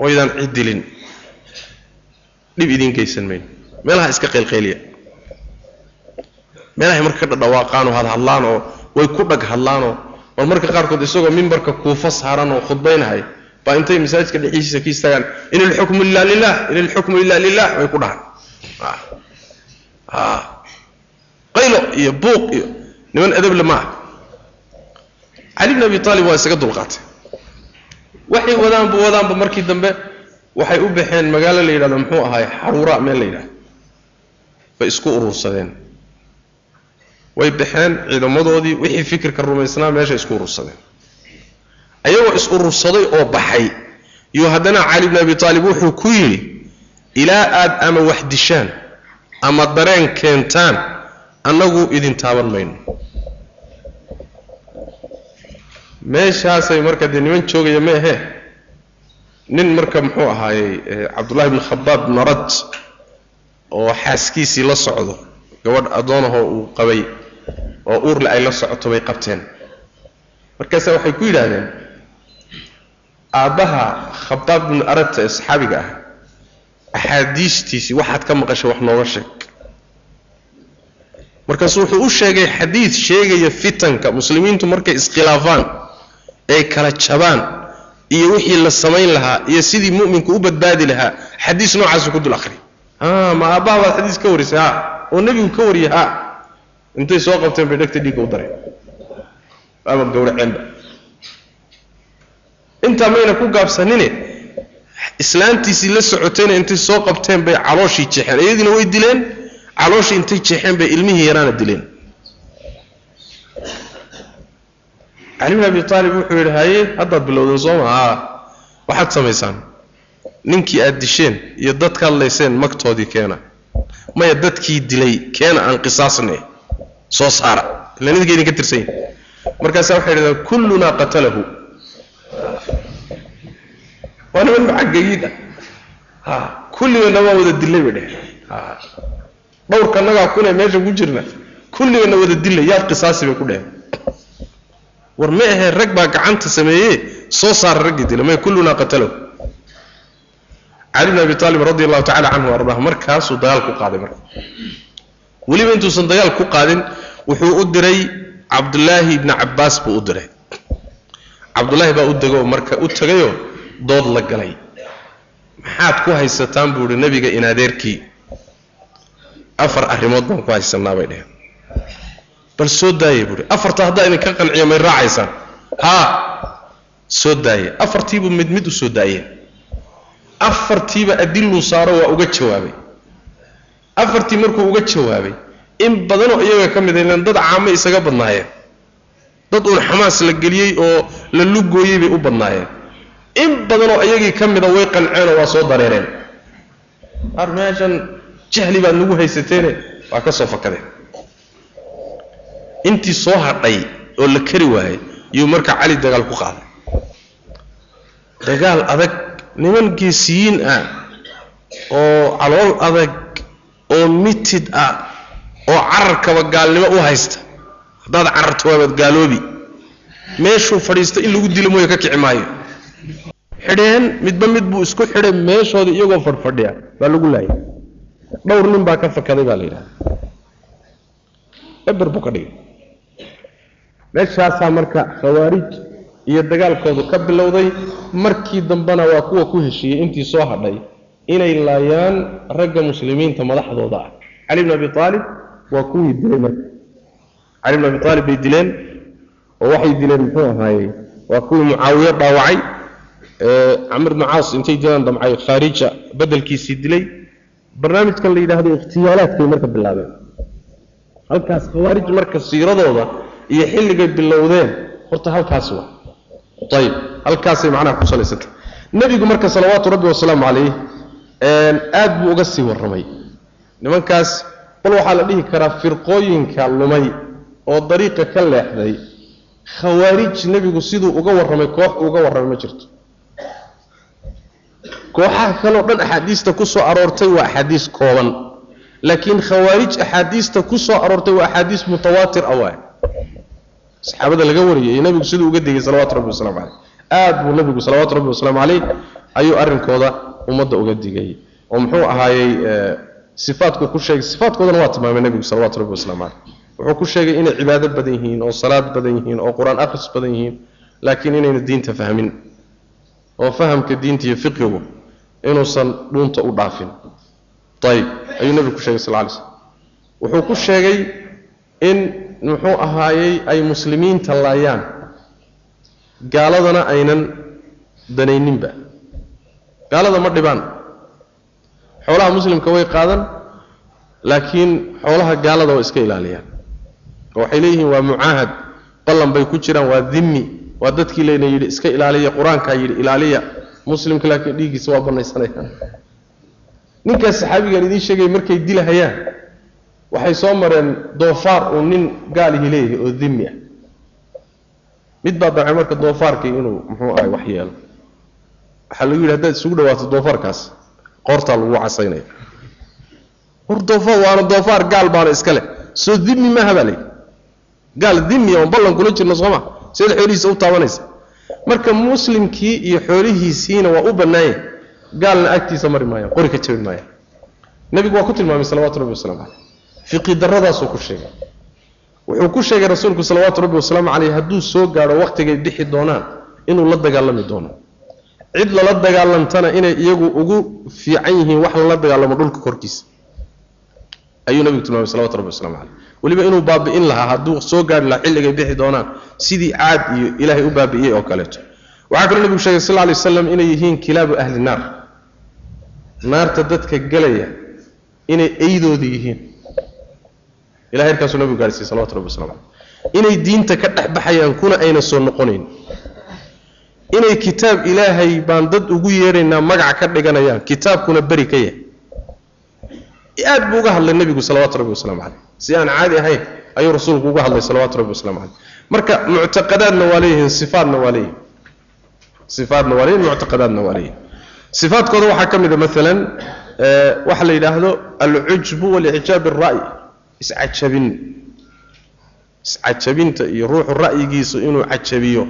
oo idaan ciddilin dhib idiin geysan mayno meelaha iska qaylqayliya meelahay marka ka dhadhawaaqaan oo hadhadlaan oo way ku dhag hadlaanoo war marka qaarkood isagoo mimbarka kuufa saaran oo khudbaynahay baa intay masaajidka dhexiisa ka istaagaan in ilxukmu ila lilah in ilxukmu ila lilah way ku dhahaan qaylo iyo buuq iyo niman adable ma ah cali bn abi aalib waa isaga dulqaatay. Waxay wadaanba wadaanba markii dambe waxay u baxeen magaalo la yidhahdo muxuu ahaay xaruura meel la yidhahdo. Bay isku urursadeen. Way baxeen ciidamadoodii wixii fikirka rumaysnaa meesha isku urursadeen. Ayagoo is urursaday oo baxay. Yuu haddana cali bn abi aalib wuxuu ku yidhi ilaa aad ama wax dishaan ama dareen keentaan annagu idin taaban mayno. Meeshaasay marka dee niman joogaya ma ahee? Nin marka muxuu ahaayey cabdullahi bn khabaab narad oo xaaskiisii la socdo. Gabadh addoonahoo uu qabay oo uurle ay la socoto bay qabteen. Markaasaa waxay ku yidhaahdeen aabbaha khabaab bnu aradta ee saxaabiga ah axaadiistiisii waxaad ka maqashay wax nooga sheeg. Markaasu wuxuu u sheegay xadiid sheegaya fitanka muslimiintu markay iskhilaafaan ay kala jabaan iyo wixii la samayn lahaa iyo sidii mu'minku u badbaadi lahaa xadiis noocaasu ku dul akhri ma aabbaha baad xadiis ka warisay ha oo nebigu ka wariyay ha intay soo qabteen bay dhegta dhiigga u dareen. Ama gowraceenba intaa mayna ku gaabsanine islaantiisii la socotayna intay soo qabteen bay calooshii jeexeen iyadiina way dileen calooshii intay jeexeen bay ilmihii yaraana dileen. Cali bin abi aalib wuxuu yidhi haye haddaad bilowdeen soo maa waxaad samaysaan. Ninkii aad disheen iyo dadka hadlayseen magtoodii keena. Maya dadkii dilay keena aan qisaasne soo saara. Ila ninka idinka tirsan yahi markaasaa waxay dhahdeen kullunaa qatalahu waa niman macagayiid ah kulligana waa wada dilay bay dheheen ha dhowrkanagaa kune meesha ku jirna kulligana wada dilay yaad qisaasi bay ku dheheen war ma ahee rag baa gacanta sameeye soo saara raggii dilay maya kullunaa qatalahu cali bin abi aalib radi allahu tacala canhu ardah markaasuu dagaal ku qaaday marka. Weliba intuusan dagaal ku qaadin wuxuu u diray cabdulaahi ibni cabbaas buu u diray. Cabdulaahi baa u degoo marka u tegayoo dood la galay. Maxaad ku haysataan buu ihi nebiga in adeerkii afar arrimood baan ku haysanaa bay dheheen bal soo daayey buuhi afarta haddaa idinka qanciya may raacaysaan. Haa soo daaye afartiibuu mid mid u soo daayeen afartiiba adiluu saaro waa uga jawaabay. Afartii markuu uga jawaabay in badanoo iyaga ka mid ilan dad caamo isaga badnaayeen. Dad uun xamaas la geliyey oo la lugooyey bay u badnaayeen in badanoo iyagii ka mida way qanceenoo waa soo dareereen. Ar meeshan jahli baad nagu haysateene waa ka soo fakadeen. Intii soo hadhay oo la kari waayey yuu marka cali dagaal ku qaaday. Dagaal adag niman geesiyiin ah oo calool adag oo mitid ah oo cararkaba gaalnimo u haysta haddaad cararto waabaad gaaloobi. Meeshuu fadhiista in lagu dilo mooye ka kici maayo xidheen midba mid buu isku xidhay meeshooda iyagoo fadhfadhiya baa lagu laayay. Dhowr nin baa ka fakaday baa la yidhaha eber buu ka dhigay. Meeshaasaa marka khawaarij iyo dagaalkoodu ka bilowday markii dambena waa kuwa ku heshiiyey intii soo hadhay inay laayaan ragga muslimiinta madaxdooda ah. Cali bn abi aalib waa kuwii dilay marka. Cali bn abi aalib bay dileen oo waxay dileen muxuu ahaaye waa kuwii mucaawiye dhaawacay camr bnu caas intay dilaan damcay khaarija bedelkiisii dilay. Barnaamijkan la yidhaahdo ikhtiyaalaadkay marka bilaabeen. Halkaas khawaarij marka siiradooda iyo xilligay bilowdeen horta halkaas waa. Ayib halkaasay macnaha ku salaysantay nebigu marka salawaatu rabbi wasalaamu calayh aad buu uga sii warramay. Nimankaas bal waxaa la dhihi karaa firqooyinka lumay oo dariiqa ka leexday. Khawaarij nebigu siduu uga warramay koox uga warramay ma jirto kooxaha kaleo dhan axaadiista ku soo aroortay waa axaadiis kooban. Laakiin khawaarij axaadiista ku soo aroortay waa axaadiis mutawaatir ah waay saxaabada laga wariyay iyo nebigu siduu uga digay salawatu rabbi waslamu caleyh aad buu nebigu salawaatu rabbi wasalaamu caleyh ayuu arrinkooda ummadda uga digay. Oo muxuu ahaayey sifaadku ku sheegay sifaadkoodana waa tilmaamay nebigu salawatu rabbi waslamu caleyh wuxuu ku sheegay inay cibaado badan yihiin oo salaad badan yihiin oo qur'aan akhris badan yihiin laakiin inayna diinta fahmin oo fahamka diinta iyo fiqigu inuusan dhuunta u dhaafin. Ayib ayuu nebigu ku sheegay sal lay slm wuxuu ku sheegay in muxuu ahaayey ay muslimiinta laayaan. Gaaladana aynan danayninba. Gaalada ma dhibaan. Xoolaha muslimka way qaadan laakiin xoolaha gaalada waa iska ilaaliyaan. Oo waxay leeyihiin waa mucaahad ballan bay ku jiraan waa dimmi waa dadkii layna yidhi iska ilaaliya qur'aankaa yidhi ilaaliya. Muslimka laakiin dhiiggiisa waa banaysanayaan ninkaas saxaabigaan idiin sheegay markay dilahayaan waxay soo mareen doofaar uu nin gaalihi leeyahay oo dimi ah. Mid baa damcay marka doofaarkii inuu muxuu ahay wax yeelo. Waxaa lagu yidhi haddaad isugu dhawaato doofaarkaas qoortaa lagu casaynaya. War doofaar waana doofaar gaal baana iska leh. Soo dimi maaha baa layidhi gaal dimi oon ballan kula jirno sooma sidaad xoolihiisa u taabanaysa. Marka muslimkii iyo xoolihiisiina waa u bannaanya gaalna agtiisa mari maayaan qori ka jabin maayaan nebigu waa ku tilmaamay salawatu rabbi waslamu caleyh fiqi daradaasuu ku sheegay. Wuxuu ku sheegay rasuulku salawaatu rabbi wasalaamu caleyh hadduu soo gaadho wakhtigay dhixi doonaan inuu la dagaalami doono. Cid lala dagaalantana inay iyagu ugu fiican yihiin wax lala dagaalamo dhulka korkiisa. Ayuu nebigu tilmaamay salawatu rabbi waslamu caleyh weliba inuu baabi'in lahaa hadduu soo gaari lahaa xilligay bixi doonaan sidii caad iyo ilaahay u baabi'iyey oo kaleeto. Waxaa kaloo nebigu sheegay sal lay waslam inay yihiin kilaabu ahli naar. Naarta dadka gelaya inay eydoodi yihiin. Ilahay halkaasuu nabigu gaarsiiyey salawatu rabbi waslamu caleyh inay diinta ka dhex baxayaan kuna ayna soo noqonayn. Inay kitaab ilaahay baan dad ugu yeeraynaa magac ka dhiganayaan kitaabkuna beri ka yahay aad buu uga hadlay nebigu salawaatu rabbi wasalaamu caleyh si aan caadi ahayn ayuu rasuulku uga hadlay salawaatu rabbi waslamu caleyh marka muctaqadaadna waa leeyihiin sifaadna waa leeyihiin sifaadna waa leeyihiin muctaqadaadna waa leeyihiin sifaadkooda waxaa ka mid a maalan waxa la yidhaahdo alcujbu walicjaab alra'y iscajabin. Iscajabinta iyo ruuxu ra'yigiisu inuu cajabiyo.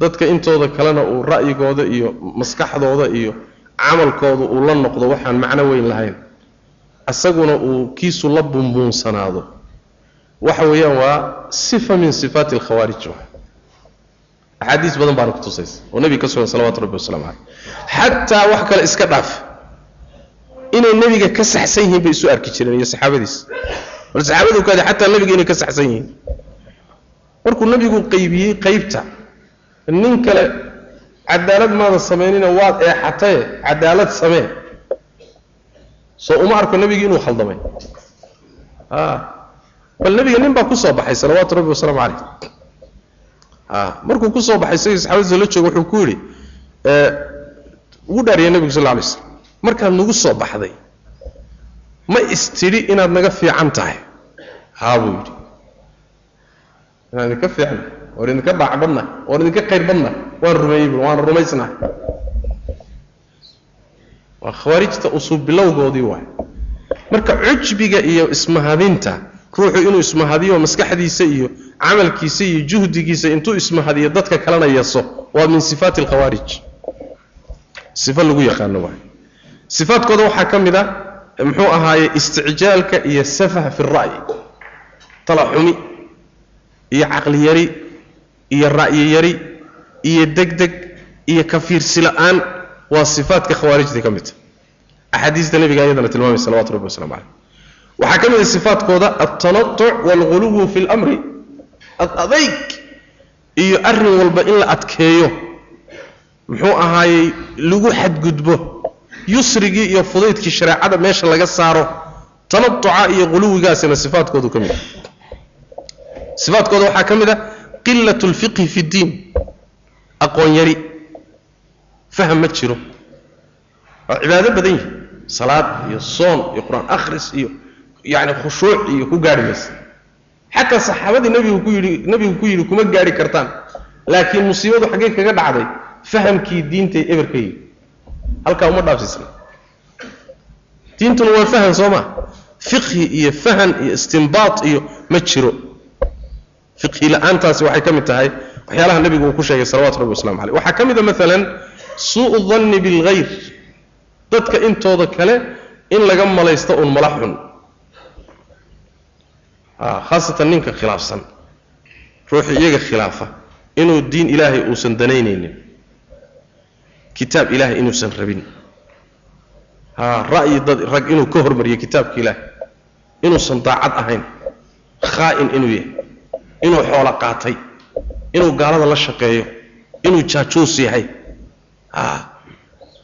Dadka intooda kalena uu ra'yigooda iyo maskaxdooda iyo camalkooda uu la noqdo waxaan macno weyn lahayn isaguna uu kiisu la bunbuunsanaado waxa weeyaan waa sifa min sifaati alkhawaarij axaadiis badan baana kutusaysa oo nebiga ka sugan salawatu rabbi waslamu caleyh xataa wax kale iska dhaaf inay nebiga ka saxsan yihiin bay isu arki jireen iyo saxaabadiis. Bal saxaabadu kaadi xataa nebiga inay ka saxsan yihiin. Markuu nebigu qaybiyey qaybta nin kale cadaalad maada samaynina waad eexataye cadaalad samee soo uma arko nebigi inuu khaldamay. Bal nebiga nin baa ku soo baxay salawaatu rabbi wasalaamu caleyh markuu ku soo baxay isagii saxaabadiisa la jooga wuxuu ku yidhi ugu dhaariyay nebigu sal alay slam markaad nagu soo baxday. Ma istidhi inaad naga fiican tahay. Haa buu yidhi. Inaan idinka fiicna waan idinka dhaac badna waan idinka qayr badna waan rumeeyey bu waan rumaysnahay waa khawaarijta usuub bilowgoodii waay. Marka cujbiga iyo ismahadinta ruuxu inuu ismahadiyo maskaxdiisa iyo camalkiisa iyo juhdigiisa intuu ismahadiyo dadka kalena yeeso. Waa min sifaati alkhawaarij sifo lagu yaqaano waay. Sifaadkooda waxaa ka mid a muxuu ahaaye isticjaalka iyo safaha fi ra'yi. Talaxumi iyo caqli yari iyo ra'yi yari iyo degdeg iyo kafiirsi la'aan waa sifaadka khawaarijta ka midta axaadiista nebiga ayadana tilmaamay salawatu rabbi waslamu caleyh waxaa ka mid a sifaadkooda altanatuc waalghuluwu fi lmri adayg iyo arrin walba in la adkeeyo. Muxuu ahaayey lagu xadgudbo yusrigii iyo fudaydkii shareecada meesha laga saaro tanatuca iyo quluwigaasina sifaadkoodu ka mid a sifaadkooda waxaa ka mid a qilat lfiqhi fi ddiin aqoon yari faham ma jiro. Waa cibaado badan yihi salaad iyo soon iyo qur'aan akhris iyo yani khushuuc iyo ku gaari maysa. Xataa saxaabadii nabigu ku yidhi nebigu ku yidhi kuma gaari kartaan. Laakiin musiibadu xaggee kaga dhacday fahamkii diintay eber ka yidhi. Halkaa uma dhaafsiisna diintuna waa fahan soo maa fiqhi iyo fahan iyo istinbaat iyo ma jiro. Fiqhi la'aantaasi waxay ka mid tahay waxyaalaha nebigu uu ku sheegay salawatu rabbi waslamu caleyh waxaa ka mid a maalan suu'u danni bilghayr. Dadka intooda kale in laga malaysto uun mala xun. Khaasatan ninka khilaafsan. Ruuxu iyaga khilaafa inuu diin ilaahay uusan danaynaynin kitaab ilaahay inuusan rabin. Ra'yi dad rag inuu ka hormariyo kitaabka ilaahay inuusan daacad ahayn. Khaa'in inuu yahay. Inuu xoolo qaatay. Inuu gaalada la shaqeeyo. Inuu jaajuus yahay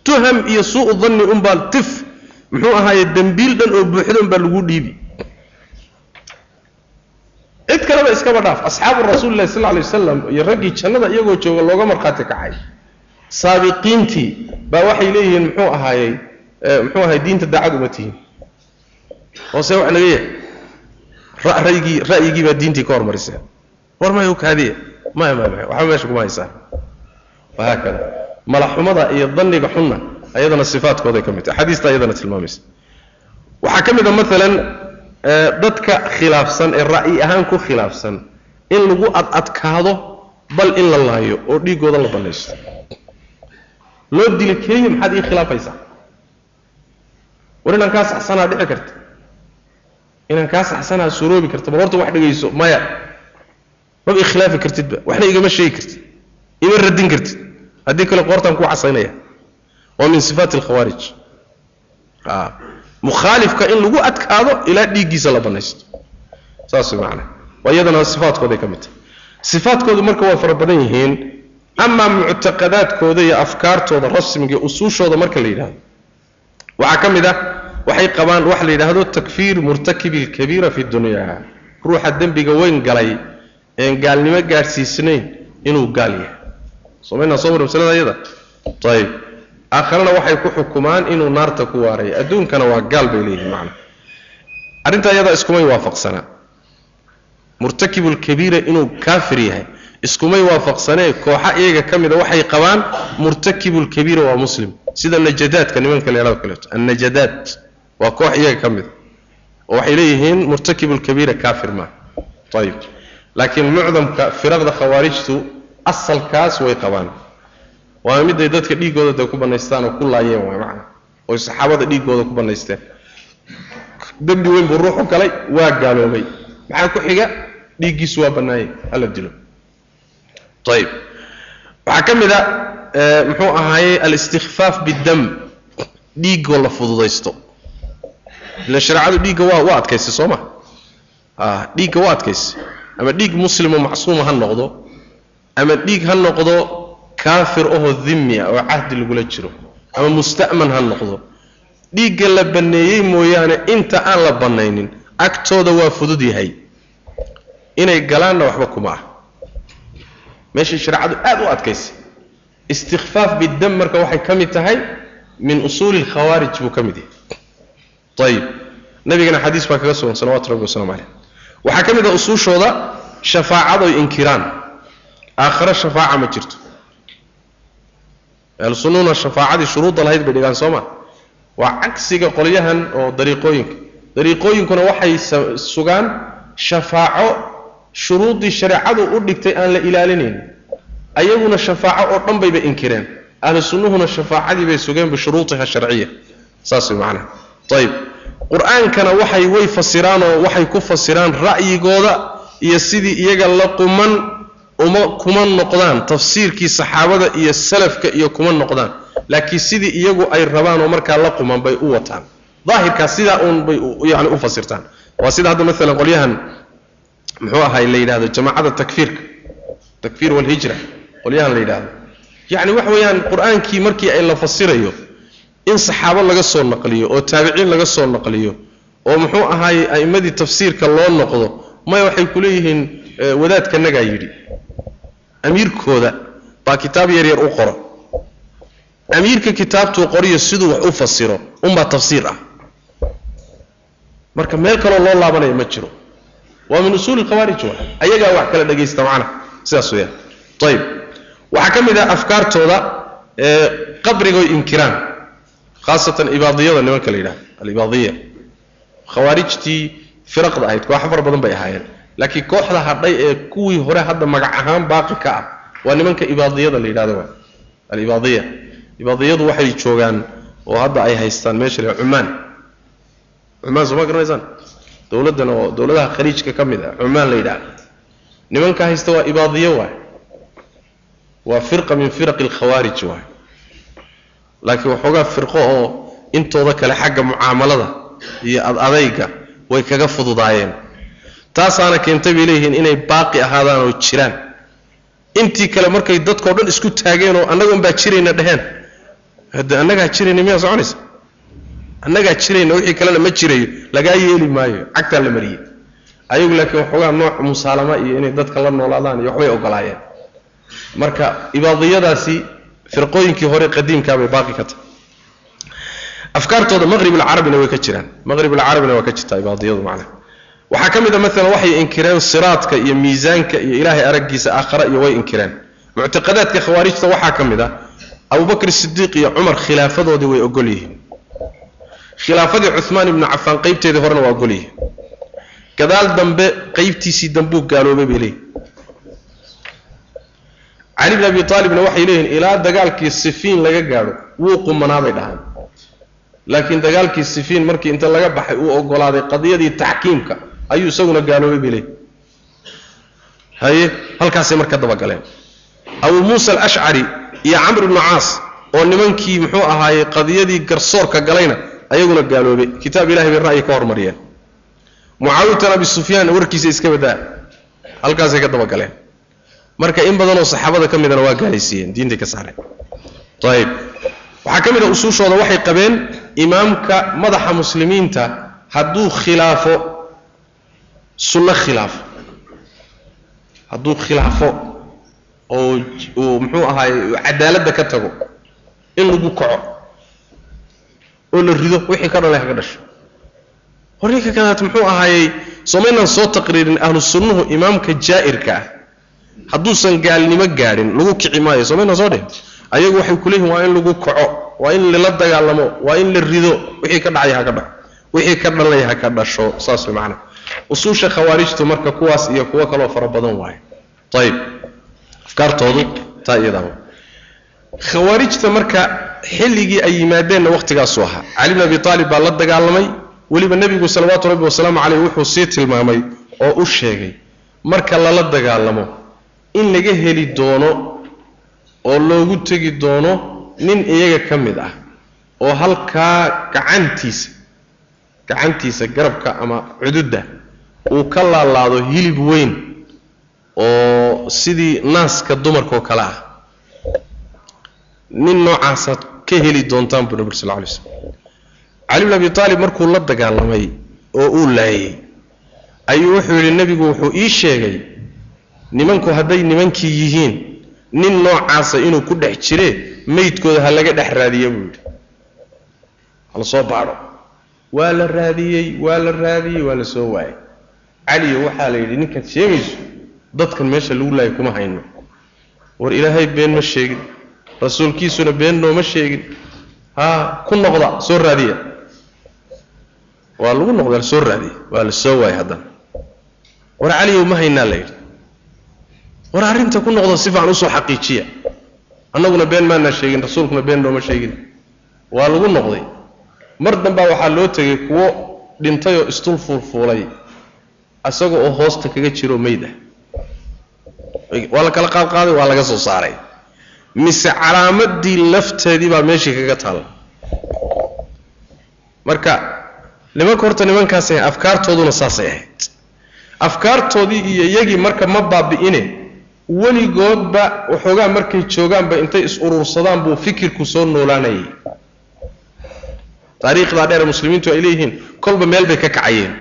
tuham iyo suu'u danni unbaa tif. Muxuu ahaaye dembiil dhan oo buuxda unbaa lagu dhiibi. Cid kaleba iskaba dhaaf. Asxaabu rasuuli lahi sal lay wasalam iyo raggii jannada iyagoo jooga looga markhaati kacay. Saabiqiintii baa waxay leeyihiin muxuu ahaayey muxuu ahaye diinta daacad uma tihiin hoose wax naga yahay ra'yigii ra'yigii baa diintii ka hormariseen war maya u kaadiya maya maya maya waxba meesha kuma haysaan wahaakada malaxumada iyo danniga xunna ayadana sifaadkooday ka mid tahay. Xadiista ayadana tilmaamaysa. Waxaa ka mid a maalan dadka khilaafsan ee ra'yi ahaan ku khilaafsan in lagu adadkaado bal in la laayo oo dhiiggooda la bannaysto loo dila keliya maxaad ii khilaafaysaa? War inaan kaa saxsanaa dhici karta. Inaan kaa saxsanaa suroobi karta bal horta wax dhegayso maya. Maba ikhlaafi kartidba waxna igama sheegi kartid ima radin kartid haddii kale qoortaan kuu casaynaya waa min sifaati alkhawaarij mukhaalifka in lagu adkaado ilaa dhiiggiisa la bannaysto saas waa iyadana sifaadkooday ka mid tahay. Sifaadkoodu marka waa fara badan yihiin amaa muctaqadaadkooda iyo afkaartooda rasmiga usuushooda marka la yidhaahdo. Waxaa ka mid ah waxay qabaan waxa la yidhaahdo takfiir murtakibi alkabiira fi dunya. Ruuxa dembiga weyn galay een gaalnimo gaadhsiisnayn inuu gaal yahay somaynaa soo masalada iyada ayib aakharana waxay ku xukumaan inuu naarta ku waaraya adduunkana waa gaal bay leeyihiin macna. Arrintaa iyada iskumay waafaqsanaa murtakibulkabiira inuu kaafir yahay iskumay waafaqsanee kooxa iyaga ka mida waxay qabaan murtakibulkabiira waa muslim. Sida najadaadka nimanka leelado kaleeto. Annajadaad waa koox iyaga ka mida. Oo waxay leeyihiin murtakibulkabiira kaafir maaha ayib laakiin mucdamka firaqda khawaarijtu asalkaas way qabaan. Waana miday dadka dhiiggooda de ku bannaystaan oo ku laayeen waay macna. Oy saxaabada dhiiggooda ku bannaysteen. Dembi weyn buu ruuxu galay waa gaaloobay. Maxaa ku xiga? Dhiiggiisu waa bannaayey hala dilo. Ayib waxaa ka mid a muxuu ahaaye alistikfaaf biddam dhiiggoo la fududaysto. Ila shareecadu dhiigga waa waa adkaysay soo ma? A dhiigga waa adkaysay ama dhiig muslimo macsuuma ha noqdo ama dhiig ha noqdo kaafir ahoo dhimmi ah oo cahdi lagula jiro ama musta'man ha noqdo. Dhiigga la banneeyey mooyaane inta aan la bannaynin agtooda waa fudud yahay. Inay galaanna waxba kuma ah. Meeshay shareecadu aad u adkaysay istikfaaf biddam marka waxay ka mid tahay min usuuli alkhawaarij buu ka mid yahay. Ayib nabigana xadiis baa kaga sugan salawatu rabbi wasalaamu caleyh waxaa ka mid ah usuushooda shafaacadoy inkiraan aakhare shafaaca ma jirto. Ahlusunnuna shafaacadii shuruudda lahayd bay dhigaan soo ma? Waa cagsiga qolyahan oo dariiqooyinka. Dariiqooyinkuna waxay sugaan shafaaco shuruuddii shareecadu u dhigtay aan la ilaalinayn. Ayaguna shafaaco oo dhan bayba inkireen. Ahlu sunnuhuna shafaacadii bay sugeen bishuruutiha sharciya saas macnaha ayib qur'aankana waxay way fasiraan oo waxay ku fasiraan ra'yigooda iyo sidii iyaga la quman uma kuma noqdaan tafsiirkii saxaabada iyo salafka iyo kuma noqdaan. Laakiin sidii iyagu ay rabaan oo markaa la quman bay u wataan. Daahirkaas sidaa uun bay yani u fasirtaan. Waa sida hadda maalan qolyahan muxuu ahay la yidhahdo jamaacada takfiirka takfiir walhijra qolyahan la yidhaahdo. Yacni wax weeyaan qur'aankii markii ay la fasirayo in saxaabo laga soo naqliyo oo taabiciin laga soo naqliyo oo muxuu ahaayey a'immadii tafsiirka loo noqdo maya waxay ku leeyihiin wadaadkanagaa yidhi amiirkooda baa kitaab yar yar u qoro. Amiirka kitaabtuu qoriyo siduu wax u fasiro unbaa tafsiir ah. Marka meel kaloo loo laabanayo ma jiro. Waa min usuuli lkhawaarij wa ayagaa wax kala dhagaysta macna sidaas weyaan ayib waxaa ka mid ah afkaartooda qabrigoy inkiraan khaasatan ibaadiyada nimanka la yidhahdo alibaadiya khawaarijtii firaqda ahayd kooxo far badan bay ahaayeen laakiin kooxda hadhay ee kuwii hore hadda magac ahaan baaqi ka ah waa nimanka ibaadiyada la yidhahdo alibaadiya ibaadiyadu waxay joogaan oo hadda ay haystaan meesha la cumaan. Cumaan soo garanaysaan? Dowladdan oo dowladaha khaliijka ka mid ah cumaan la yidhahdo nimanka haysta waa ibaadiyo waay waa firqa min firaqi alkhawaarij waay laakiin waxoogaa firqo oo intooda kale xagga mucaamalada iyo ad adayga way kaga fududaayeen taasaana keentay bay leeyihiin inay baaqi ahaadaan oo jiraan. Intii kale markay dadkao dhan isku taageen oo annagoon baa jirayna dheheen hadde annagaa jirayna miyaa soconaysa? Annagaa jirayna wixii kalena ma jirayo lagaa yeeli maayo cagtaa la mariyey. Ayagu laakiin waxoogaa nooc musaalama iyo inay dadka la noolaadaan iyo waxbay ogolaayeen. Marka ibaadiyadaasi firqooyinkii hore qadiimkaa bay baaqi ka tahay. Afkaartooda maqrib alcarabina way ka jiraan. Maqrib alcarabina waa ka jirtaa ibaadiyadu macnaha waxaa ka mid a maalan waxay inkireen siraadka iyo miisaanka iyo ilaahay araggiisa aakhara iyo way inkireen. Muctaqadaadka khawaarijta waxaa ka mid ah abubakr sidiiq iyo cumar khilaafadoodii way ogol yihiin. Khilaafadii cumaan ibnu cafaan qaybteedii horena waa ogol yihiin. Gadaal dambe qaybtiisii dambuu gaaloobay bay leeyihiin cali bn abi aalibna waxay leeyihiin ilaa dagaalkii sifiin laga gaadho wuu qumanaabay dhahaan. Laakiin dagaalkii sifiin markii inta laga baxay uu ogolaaday qadiyadii taxkiimka ayuu isaguna gaaloobay bay leeyihiin haye halkaasay marka dabagaleen. Abuu muusa alashcari iyo camr ibnu caas oo nimankii muxuu ahaayey qadiyadii garsoorka galayna ayaguna gaaloobay. Kitaab ilahay bay ra'yi ka hormariyeen. Mucaawiyatan abi sufyaan warkiisa iska badaa halkaasay ka dabagaleen. Marka in badanoo saxaabada ka midana waa gaalaysiiyeen diintay ka saareen. Ayib waxaa ka mid a usuushooda waxay qabeen imaamka madaxa muslimiinta hadduu khilaafo sunno khilaafo hadduu khilaafo oo uu muxuu ahaay cadaaladda ka tago in lagu kaco oo la rido wixii ka dhalay haka dhasho. Hor ninka kadaat muxuu ahaayey somaynaan soo taqriirin ahlu sunnuhu imaamka jaa'irka ah. Hadduusan gaalnimo gaadhin lagu kici maayo somaynaan soo dhihin. Ayagu waxay ku leeyihiin waa in lagu kaco waa in lala dagaalamo waa in la rido wixii ka dhacay haka dhaco wixii ka dhalay haka dhasho. Saas way macana usuusha khawaarijtu marka kuwaas iyo kuwo kaloo fara badan waaye ayib afkaartoodu taa iyadaa khawaarijta marka xilligii ay yimaadeenna wakhtigaasuu ahaa. Cali bn abi aalib baa la dagaalamay. Weliba nebigu salawaatu rabbi wasalaamu caleyh wuxuu sii tilmaamay oo u sheegay marka lala dagaalamo in laga heli doono oo loogu tegi doono nin iyaga ka mid ah oo halkaa gacantiisa gacantiisa garabka ama cududda uu ka laalaado hilib weyn oo sidii naaska dumarkaoo kale ah. Nin noocaasaad ka heli doontaan buu nabir sal alay slam cali bn abi aalib markuu la dagaalamay oo uu laayay ayuu wuxuu yidhi nebigu wuxuu ii sheegay nimanku hadday nimankii yihiin nin noocaasa inuu ku dhex jire meydkooda ha laga dhex raadiya buu yidhi. Hala soo baadho. Waa la raadiyey waa la raadiyey waa la soo waayay caliyo waxaa la yidhi ninkaad sheegayso dadkan meesha lagu laayay kuma hayno. War ilaahay been ma sheegin rasuulkiisuna been nooma sheegin. Haa ku noqda soo raadiya. Waa lagu noqda la soo raadiya. Waa la soo waayay haddana. War caliyow ma haynaa la yidhi. War arrinta ku noqdo si u soo xaqiijiya. Annaguna been maanaa sheegin rasuulkuna been nooma sheegin. Waa lagu noqday. Mar dambaa waxaa loo tegay kuwo dhintayoo istul fuulfuulay isaga oo hoosta kaga jiro meyd ah waa la kala qaadqaaday waa laga soo saaray. Mise calaamadii lafteedii baa meeshii kaga taalla marka nimanka horta nimankaasay afkaartooduna saasay ahayd. Afkaartoodii iyo iyagii marka ma baabi'ine weligoodba waxoogaa markay joogaanba intay is urursadaan buu fikirku soo noolaanayay. Taariikhdaa dheer muslimiintu ay leeyihiin kolba meel bay ka kacayeen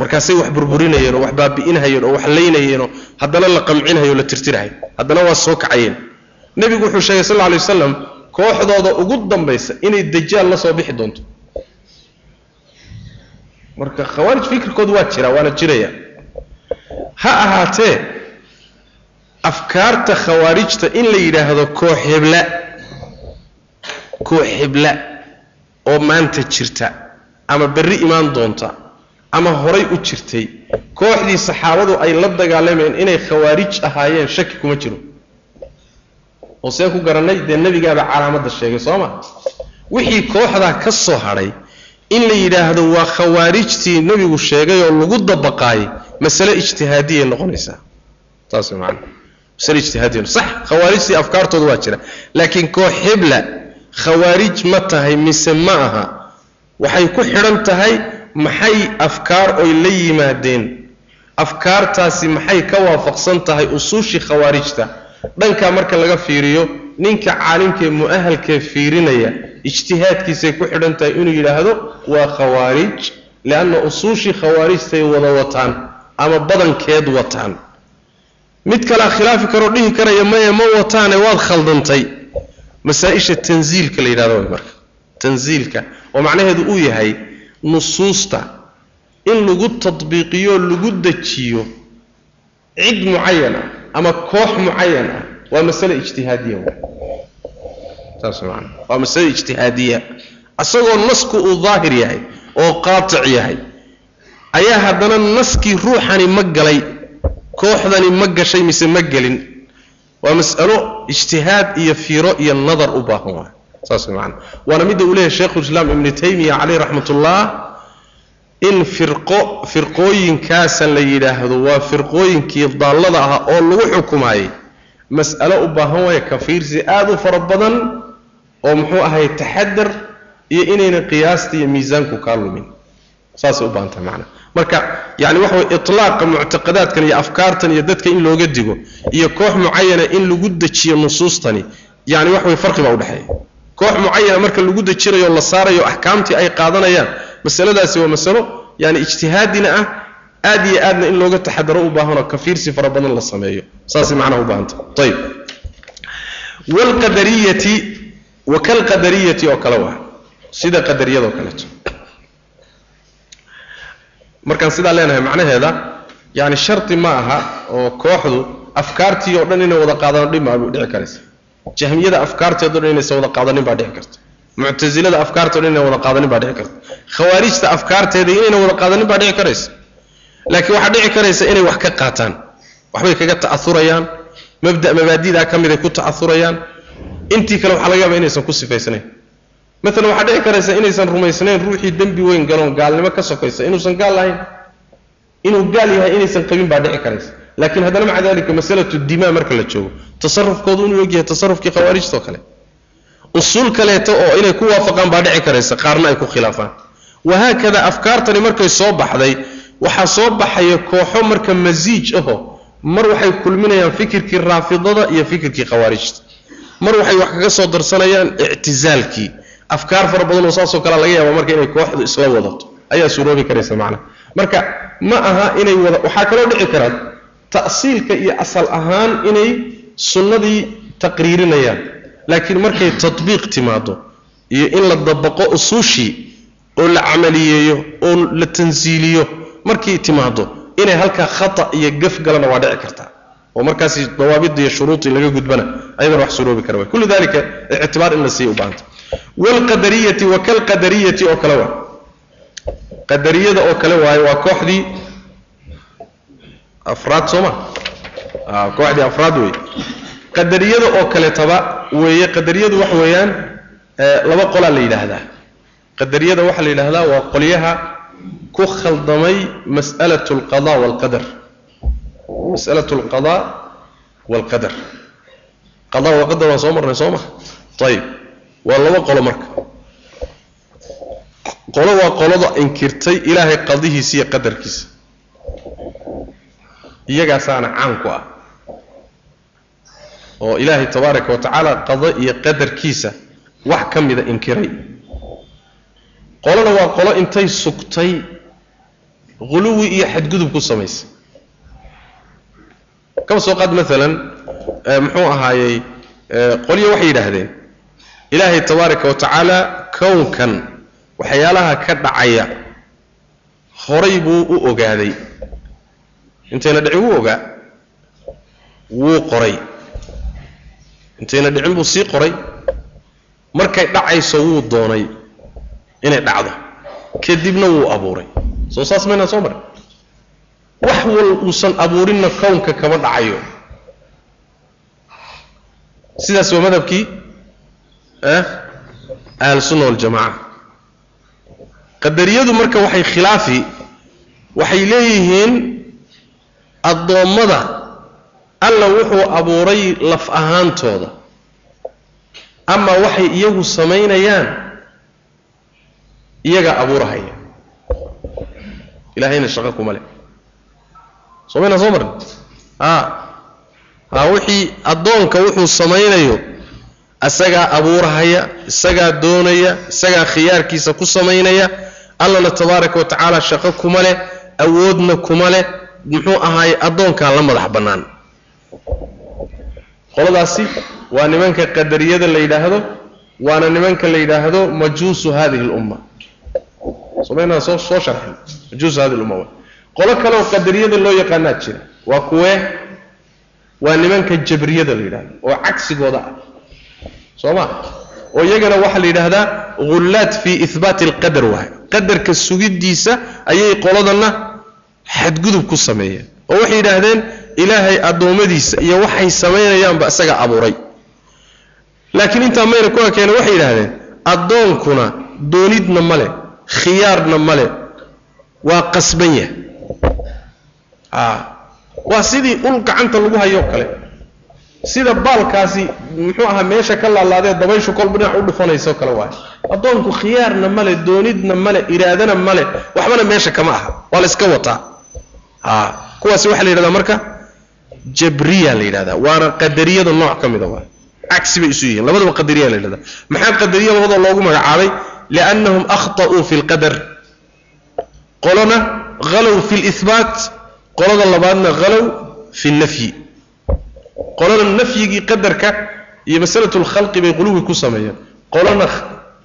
markaasay wax burburinayeen oo wax baabi'inhayeen oo wax laynayeenoo haddana la qamcinhayo la tirtirahay. Haddana waa soo kacayeen. Nebigu wuxuu sheegay sal alay wasalam kooxdooda ugu dambaysa inay dajaal la soo bixi doonto. Marka khawaarij fikirkoodu waa jira waana jiraya. Ha ahaatee afkaarta khawaarijta in la yidhaahdo koox hebla koox hebla oo maanta jirta ama berri imaan doonta ama horay u jirtay. Kooxdii saxaabadu ay la dagaalameen inay khawaarij ahaayeen shaki kuma jiro. Oo see ku garannay dee nebigaaba calaamadda sheegay soo ma? Wixii kooxdaa ka soo hadhay in la yidhaahdo waa khawaarijtii nebigu sheegay oo lagu dabaqaayay masale ijtihaadiyay noqonaysaa. Saas macana masale ijtihaadiya sax khawaarijtii afkaartooda waa jira laakiin koox hebla khawaarij ma tahay mise ma aha. Waxay ku xidhan tahay maxay afkaar oy la yimaadeen? Afkaartaasi maxay ka waafaqsan tahay usuushii khawaarijta? Dhankaa marka laga fiiriyo ninka caalimkaee mu'ahalkee fiirinaya ijtihaadkiisay ku xidhan tahay inuu yidhaahdo waa khawaarij lianna usuushii khawaarijtay wada wataan ama badankeed wataan. Mid kalea khilaafi karoo dhihi karaya maye ma wataane waad khaldantay. Masaa-isha tansiilka la yidhahdo marka tansiilka oo macnaheedu uu yahay nusuusta in lagu tadbiiqiyo lagu dejiyo cid mucayan ah ama koox mucayan ah waa masale ijtihaadiya. Saas maana waa masale ijtihaadiya. Isagoo nasku uu daahir yahay oo qaatic yahay ayaa haddana naskii ruuxani ma galay kooxdani ma gashay mise ma gelin. Waa mas'alo ijtihaad iyo fiiro iyo nadar u baahan waay saas maana waana midda uu leeyahay sheikhulislaam ibnu taymiya caleyh raxmatullah in firqo firqooyinkaasan la yidhaahdo waa firqooyinkii daallada ahaa oo lagu xukumaayay mas'alo u baahan waaya kafiirsi aada u fara badan oo muxuu ahay taxadar iyo inayna qiyaasta iyo miisaanku kaa lumin. Saasay u baahan tahay macana marka yani waxa way itlaaqa muctaqadaadkan iyo afkaartan iyo dadka in looga digo iyo koox mucayana in lagu dejiyo nusuustani yani wax way farqi baa udhexeeya koox mucayana marka lagu dejinayo la saarayo axkaamtii ay qaadanayaan masaladaasi waa masalo yani ijtihaadina ah aad iyo aadna in looga taxadaro u baahanoo kafiirsi fara badan la sameeyo. Saasay macnaha u baahanta. Ayib waalqadariyati wa kalqadariyati oo kale waa sida qadariyadoo kaleeto. Markaan sidaa leenahay macnaheeda yani shardi ma aha oo kooxdu afkaartii oo dhan inay wada qaadano dhibma dhici karaysa jahmiyada afkaarteedo dhan inaysan wada qaadanin baa dhici karta. Muctasilada afkaarteo dhan wada qaadanin baa dhici karta. Khawaarijta afkaarteeda inayna wada qaadanin baa dhici karaysa. Laakiin waxaa dhici karaysa inay wax ka qaataan. Waxbay kaga ta'aurayaan mabda mabaadidaa ka mid ay ku ta'aurayaan intii kale waxaa laga yaaba inaysan ku sifaysnayn. Maalan waxaa dhici karaysa inaysan rumaysnayn ruuxii dembi weyn galoon gaalnimo ka sokaysa inuusan gaal lahayn. Inuu gaal yahay inaysan qabin baa dhici karaysa laakiin haddana maca dalika masalatu dimaa marka la joogo tasarufkoodu inuu ogyahay tasarufkii khawaarijtoo kale usuul kaleeto oo inay ku waafaqaan baa dhici karaysa qaarna ay ku khilaafaan wahaakada afkaartani markay soo baxday waxaa soo baxaya kooxo marka masiij aho mar waxay kulminayaan fikirkii raafidada iyo fikirkii khawaarijta mar waxay wax kaga soo darsanayaan ictizaalkii afkaar fara badan oo saasoo kale laga yaaba marka inay kooxdu isla wadato ayaa suuroobi karaysa macnaha marka ma aha inay wada waxaa kaloo dhici karaa ta'siilka iyo asal ahaan inay sunnadii taqriirinayaan. Laakiin markay tatbiiq timaado iyo in la dabaqo usuushii oo la camaliyeeyo oo la tansiiliyo markay timaado inay halkaa khata iyo gaf galana waa dhici kartaa oo markaasi dawaabidda iyo shuruudii laga gudbana ayadana wax suroobi kara. Kullu dalika ictibaar in la siiya u baahanta waalqadariyati wa kalqadariyati oo kale waa. Qadariyada oo kale waaye waa kooxdii afraad sooma kooxdii afraad wey qadariyada oo kaleetaba weeye qadariyadu waxa weeyaan laba qolaa la yidhaahdaa. Qadariyada waxaa la yidhaahdaa waa qolyaha ku khaldamay mas'alatu alqada waalqadar mas'alatu alqada waalqadar qada waalqadar waan soo marnay soo ma? Ayib waa laba qolo marka. Qolo waa qolada inkirtay ilaahay qadihiisa iyo qadarkiisa iyagaasaana caan ku ah. Oo ilaahay tabaaraka wa tacaala qado iyo qadarkiisa wax ka mida inkiray. Qolona waa qolo intay sugtay huluwi iyo xadgudub ku samaysay. Kaba soo qaad maalan muxuu ahaayey qolyo waxay yidhaahdeen ilaahay tabaaraka wa tacaala kownkan waxyaalaha ka dhacaya horay buu u ogaaday intayna dhicin wuu ogaa wuu qoray. Intayna dhicin buu sii qoray? Markay dhacayso wuu doonay inay dhacdo. Kadibna wuu abuuray. Soo saas maynaan soo marin wax wal uusan abuurinna kownka kama dhacayo. Sidaas waa madhabkii ahlusunna waljamaca qadariyadu marka waxay khilaafi waxay leeyihiin addoommada alla wuxuu abuuray laf ahaantooda. Ama waxay iyagu samaynayaan iyagaa abuurahaya. Ilaahayna shaqo kuma leh. Soo maynaa soo marin a ha wixii addoonka wuxuu samaynayo isagaa abuurahaya isagaa doonaya isagaa khiyaarkiisa ku samaynaya allana tabaaraka wa tacaala shaqo kuma leh awoodna kuma leh muxuu ahaaye addoonkaa la madax bannaan. Qoladaasi waa nimanka qadariyada la yidhaahdo waana nimanka la yidhaahdo majuusu hadihi lumma. Somaynaa soo soo sharxin. Majuusu hadihi lumma qolo kaleoo qadariyada loo yaqaanaa jira waa kuwee? Waa nimanka jabriyada la yidhahdo oo cagsigooda ah. Soo ma? Oo iyagana waxaa la yidhaahdaa ghullaat fii ihbaati alqadar waay. Qadarka sugiddiisa ayay qoladanna xadgudub ku sameeyeen oo waxay yidhaahdeen ilaahay addoommadiisa iyo waxay samaynayaanba isaga abuuray. Laakiin intaa mayna ku ekeene waxay yidhaahdeen addoonkuna doonidna male khiyaarna male waa qasban yah a waa sidii ul gacanta lagu hayoo kale. Sida baalkaasi muxuu ahaa meesha ka laalaadee dabayshu kolba dhinac u dhufanayso kale waayo addoonku khiyaarna male doonidna male iraadana male waxbana meesha kama aha waa la iska wataa a kuwaasi waxaa la yidhahdaa marka? Jabriya la yidhahdaa. Waana qadariyada nooc ka mida cagsi bay isu yihiin. Labadaba qadariya la yidhahda maxaa qadariya labada loogu magacaabay? Liannahum akhta'uu fi lqadar qolona halow fi lihbaat qolada labaadna halow fi lnafyi qolona nafyigii qadarka iyo masalatu lkhalqi bay quluwi ku sameeyeen qolona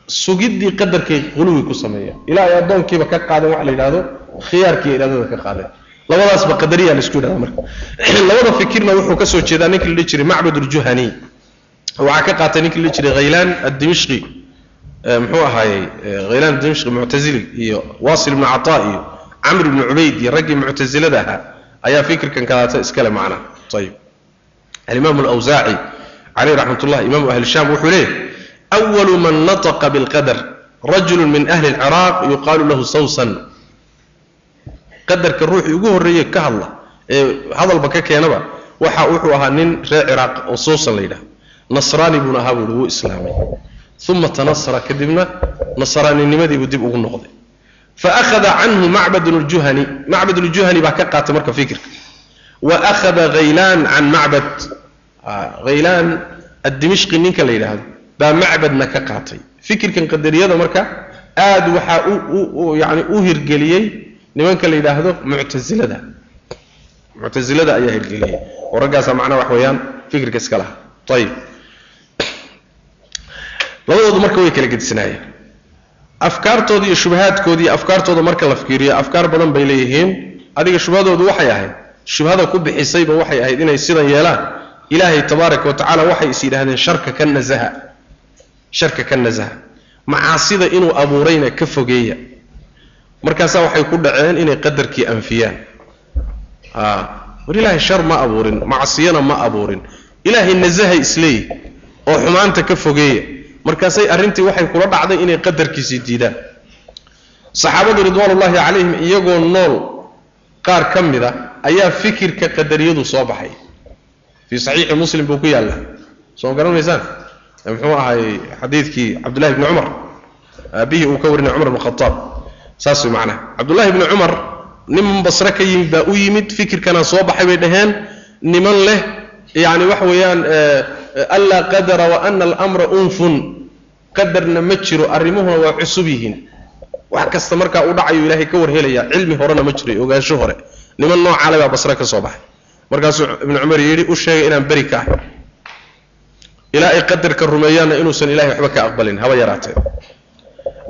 sugiddii qadarkay quluwi ku sameeyeen ilaa ay addoonkiiba ka qaadeen waxa la yidhahdo khiyaarkiiyo iraadada ka qaadeen labadaasba qadariya la isku yidhahda marka. [clears throat] Labada fikirna wuxuu ka jeedaa ninkii la dhihi jiray macbad uljuhani waxaa ka qaatay ninkii la dhihi jiray khaylaan addimishqi muxuu ahaayey khaylaan addimishqi muctazili iyo wasil ibnu cataa iyo camr ibnu cubayd iyo raggii muctazilada ahaa ayaa fikirkan kadaata iskale macna. Ayib alimaam alawsaaci caleyh raxmat ullah imaamu ahli shaam wuxuu leeyahy awalu man nataqa bilqadar rajulu min ahli alciraaq yuqaalu lahu sawsan qadarka ruuxii ugu horreeyey ka hadla ee hadalba ka keenaba waxa wuxuu ahaa nin reer ciraaq oo sawsan la yidhaha nasraani buuna ahaa buuhi wuu islaamay. Uma tanasara kadibna nasraaninimadii dib ugu noqday. Faakhada canhu macbad ljuhani macbad ljuhani baa ka qaatay marka fikirka. Wa akhada khaylaan can macbad. Khaylaan addimishqi ninka la yidhaahdo baa macbadna ka qaatay. Fikirkan qadariyada marka aad waxaa yani u hirgeliyey nimanka la yidhaahdo muctasilada muctasilada ayaa hirgeliyey oo raggaasaa macnaha wax weeyaan fikirka iska laha ayib labadoodu marka way kala gedisnaayeen afkaartooda iyo shubahaadkooda iyo afkaartooda marka la fiiriyo afkaar badan bay leeyihiin. Adiga shubhadoodu waxay ahayd. Shubhada ku bixisayba waxay ahayd inay sidan yeelaan. Ilaahay tabaaraka wa tacaala waxay is yidhahdeen sharka ka nasaha sharka ka nasaha macaasida inuu abuurayna ka fogeeya markaasaa waxay ku dhaceen inay qadarkii anfiyaan. War ilaahay shar ma abuurin macsiyana ma abuurin. Ilaahay nasahay isleeyi oo xumaanta ka fogeeya. Markaasay arrintii waxay kula dhacday inay qadarkiisii diidaan. Saxaabadu ridwaanullaahi calayhim iyagoo nool qaar ka mid a ayaa fikirka qadariyadu soo baxay. Fii saxiixi muslim buu ku yaallaa. Soo garan maysaan muxuu ahay xadiidkii cabdullahi bni cumar? Aabihii uu ka warinay cumar bn khataab saas way macnaha cabdullaahi bni cumar nin basre ka yimid baa u yimid fikirkana soo baxay bay dhaheen niman leh yacni waxa weeyaan anlaa qadara wa ana alamra unfun qadarna ma jiro arrimuhuna waa cusub yihiin. Wax kasta markaa u dhacayo ilaahay ka warhelayaa cilmi horena ma jiro ogaansho hore. Niman noocaale baa basre ka soo baxay. Markaasuu ibnu cumar yidhi u sheegay inaan beri ka ahay. Ilaa ay qadarka rumeeyaanna inuusan ilahay waxba ka aqbalin haba yaraatee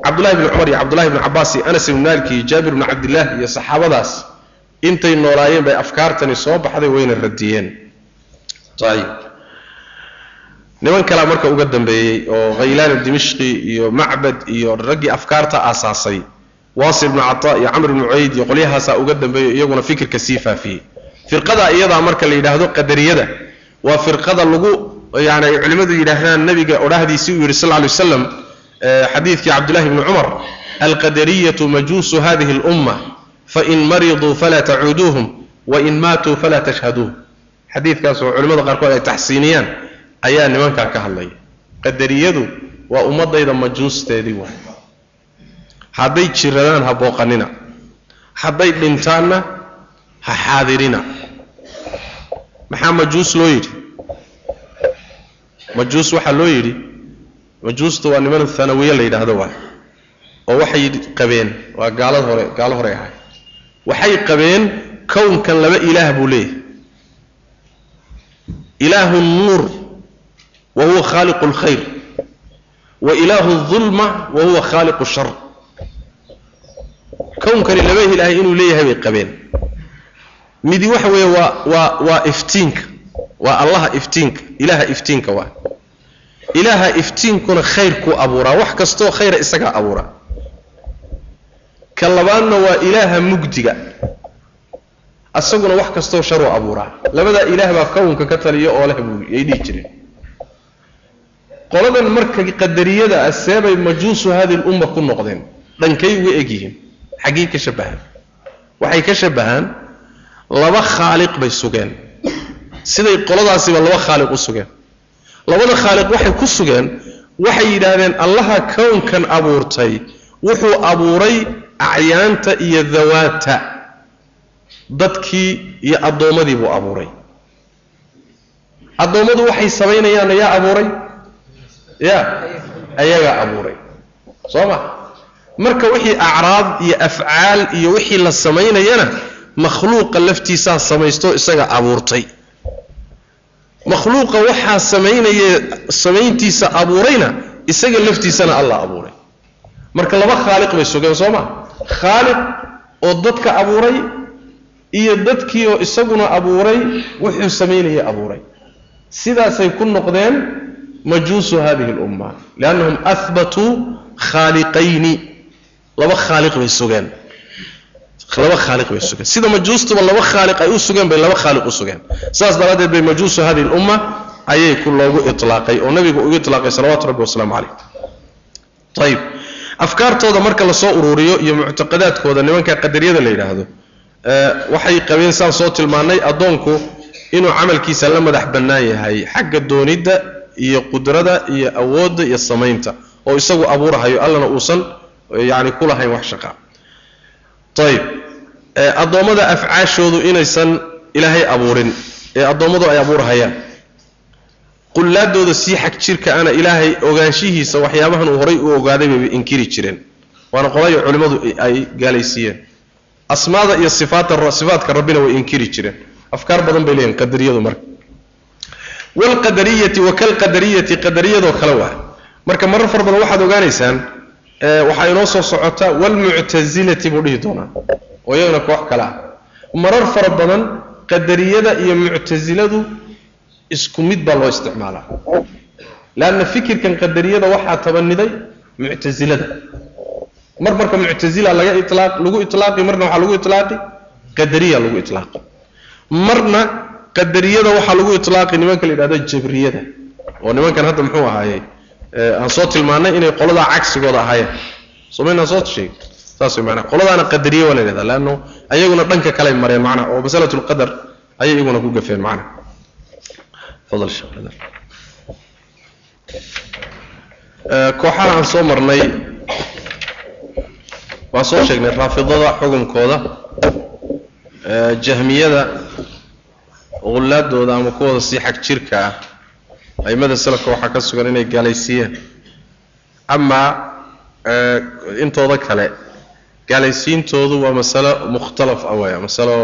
cabdullahi bni cumar iyo cabdullahi bni cabaas iyo anas ibn malik iyo jaabir bni cabdillaah iyo saxaabadaas intay noolaayeen bay afkaartani soo baxday wayna radiyeen. Ayib niman kalaa marka uga dambeeyey oo khaylaan dimishqi iyo macbad iyo raggii afkaarta aasaasay. Waasil ibnu cataa iyo camr ibnu cubayd iyo qolyahaasaa uga dambeeyey iyaguna fikirka sii faafiyey. Firqada iyadaa marka la yidhaahdo qadariyada waa firqada lagu yani ay culimmadu yidhaahdaan nabiga odhahdiisii uu yidhi sal alay waslam xadiidkii cabdullahi bni cumar alqadariyatu majuusu hadihi اlumma fain mariduu falaa tacuuduuhum wain maatuu falaa tashhaduuhum xadiidkaas oo culimmada qaarkood ay taxsiiniyaan ayaa nimankaa ka hadlaya qadariyadu waa ummadayda majuusteedii waay. Hadday jiradaan ha booqanina hadday dhintaanna ha xaadirina. Maxaa majuus loo yidhi? Majuus waxaa loo yidhi majuusta waa niman hanawiye la yidhaahdo waa oo waxay qabeen waa gaalad hore gaalo horey ahay waxay qabeen kownkan laba ilaah buu leeyahay ilaahu nuur wa huwa khaaliqu اlkhayr wa ilaahu اظulma wa huwa khaaliqu shar kownkani laba ilaahay inuu leeyahay bay qabeen midi waxa weeye waa waa waa iftiinka waa allaha iftiinka ilaaha iftiinka waa ilaaha iftiinkuna khayrkuu abuuraa. Wax kastoo khayra isagaa abuuraa. Ka labaadna waa ilaaha mugdiga. Asaguna wax kastoo sharuu abuuraa. Labadaa ilaah baa kownka ka taliya oo leh buu yay dhihi jireen. Qoladan marka qadariyada ah seebay majuusu hadi lumma ku noqdeen. Dhankay uga egyihiin xaggii ka shabahaan waxay ka shabahaan laba khaaliq bay sugeen. Siday qoladaasiba laba khaaliq u sugeen labada khaaliq waxay ku sugeen waxay yidhaahdeen allaha kownkan abuurtay wuxuu abuuray acyaanta iyo dawaata dadkii iyo addoommadii buu abuuray. Addoommadu waxay samaynayaanna yaa abuuray? Ya ayagaa abuuray. Soo ma? Marka wixii acraad iyo afcaal iyo wixii la samaynayana makhluuqa laftiisaa samaysto isaga abuurtay makhluuqa waxaa samaynaya samayntiisa abuurayna isaga laftiisana allah abuuray. Marka laba khaaliq bay sugeen soo ma? Khaaliq oo dadka abuuray iyo dadkii oo isaguna abuuray wuxuu samaynaya abuuray. Sidaasay ku noqdeen majuusu hadihi lumma liannahum ahbatuu khaaliqayni. Laba khaaliq bay sugeen laba khaaliq bay sugeen. Sida majuustuba laba khaaliq ay u sugeen bay laba khaaliq u sugeen. Saas daraaddeed bay majuusu hadihi lumma ayay ku loogu ilaaqay oo nabigu ugu ilaaqay salawatu rabbi wasalaamu calayh. Ayib afkaartooda marka la soo ururiyo iyo muctaqadaadkooda nimanka qadariyada la yidhaahdo waxay qabeen saan soo tilmaannay addoonku inuu camalkiisa la madax bannaan yahay xagga doonidda iyo qudrada iyo awoodda iyo samaynta oo isagu abuurahayo allana uusan yani ku wax shaqa ayib addoommada afcaashoodu inaysan ilaahay abuurin. Ee addoommadu ay abuurhayaan qullaadooda sii xag jirka ana ilaahay ogaanshihiisa waxyaabahan uu horay u ogaaday bay inkiri jireen. Waana qolayo culimmadu ay gaalaysiiyeen. Asmaada iyo sifaata sifaatka rabbina way inkiri jireen. Afkaar badan bay leeyihiin qadariyadu marka. Waalqadariyati wa kalqadariyati qadariyadoo kale waa. Marka marar far badan waxaad ogaanaysaan waxaa inoo soo socota waalmuctasilati buu dhihi doonaa oo iyagana koox kale ah. Marar fara badan qadariyada iyo muctasiladu isku mid baa loo isticmaalaa. Leanna fikirkan qadariyada waxaa tabaniday muctasilada mar marka muctasila laga ilaaq lagu itlaaqi marna waxaa lagu itlaaqi qadariya lagu itlaaqi marna qadariyada waxaa lagu itlaaqi nimanka la yidhahdo jabriyada oo nimankan hadda muxuu ahaaye aan soo tilmaannay inay qoladaa cagsigooda ahaayeen. Somaynaan soo sheegay saas way macnaha qoladaana qadariye waa la yidhahdaa leanno ayaguna dhanka kaley mareen macnaha oo masalatu lqadar ayay iyaguna ku gafeen macnaha fadal sheekh kooxaha aan soo marnay waan soo sheegnay raafidada xukunkooda jahmiyada qullaadooda ama kuwooda si xag jirka ah aimada salafka waxaa ka sugan inay gaalaysiiyeen amaa intooda kale gaalaysiintoodu waa masalo mukhtalaf ah weya masalo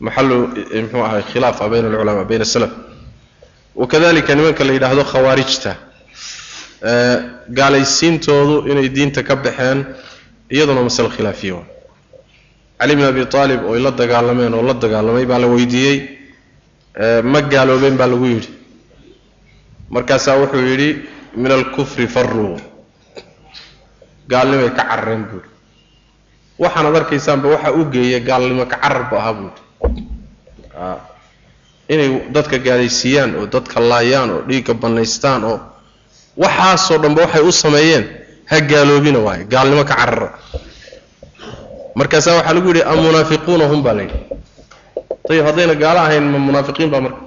maxalu muxuu ahay khilaaf ah bayna alculamaa bayna salaf. Wakadalika nimanka la yidhaahdo khawaarijta. Gaalaysiintoodu inay diinta ka baxeen iyaduna masale khilaafiya waa. Cali bn abi aalib oo la dagaalameen oo la dagaalamay baa la weydiiyey. Ma gaaloobeen baa lagu yidhi markaasaa wuxuu yidhi min alkufri faruu gaalnimay ka carareen buuhi waxaanaad arkaysaanba waxaa u geeya gaalnimo ka carar bu ahaa buuhi inay dadka gaalaysiiyaan oo dadka laayaan oo dhiigga bannaystaan oo waxaasoo dhanba waxay u sameeyeen ha gaaloobina waaye gaalnimo ka carara markaasaa waxaa lagu yidhi amunaafiquuna hum baa layidhi ayib haddayna gaalo ahayn ma munaafiqiin baa marka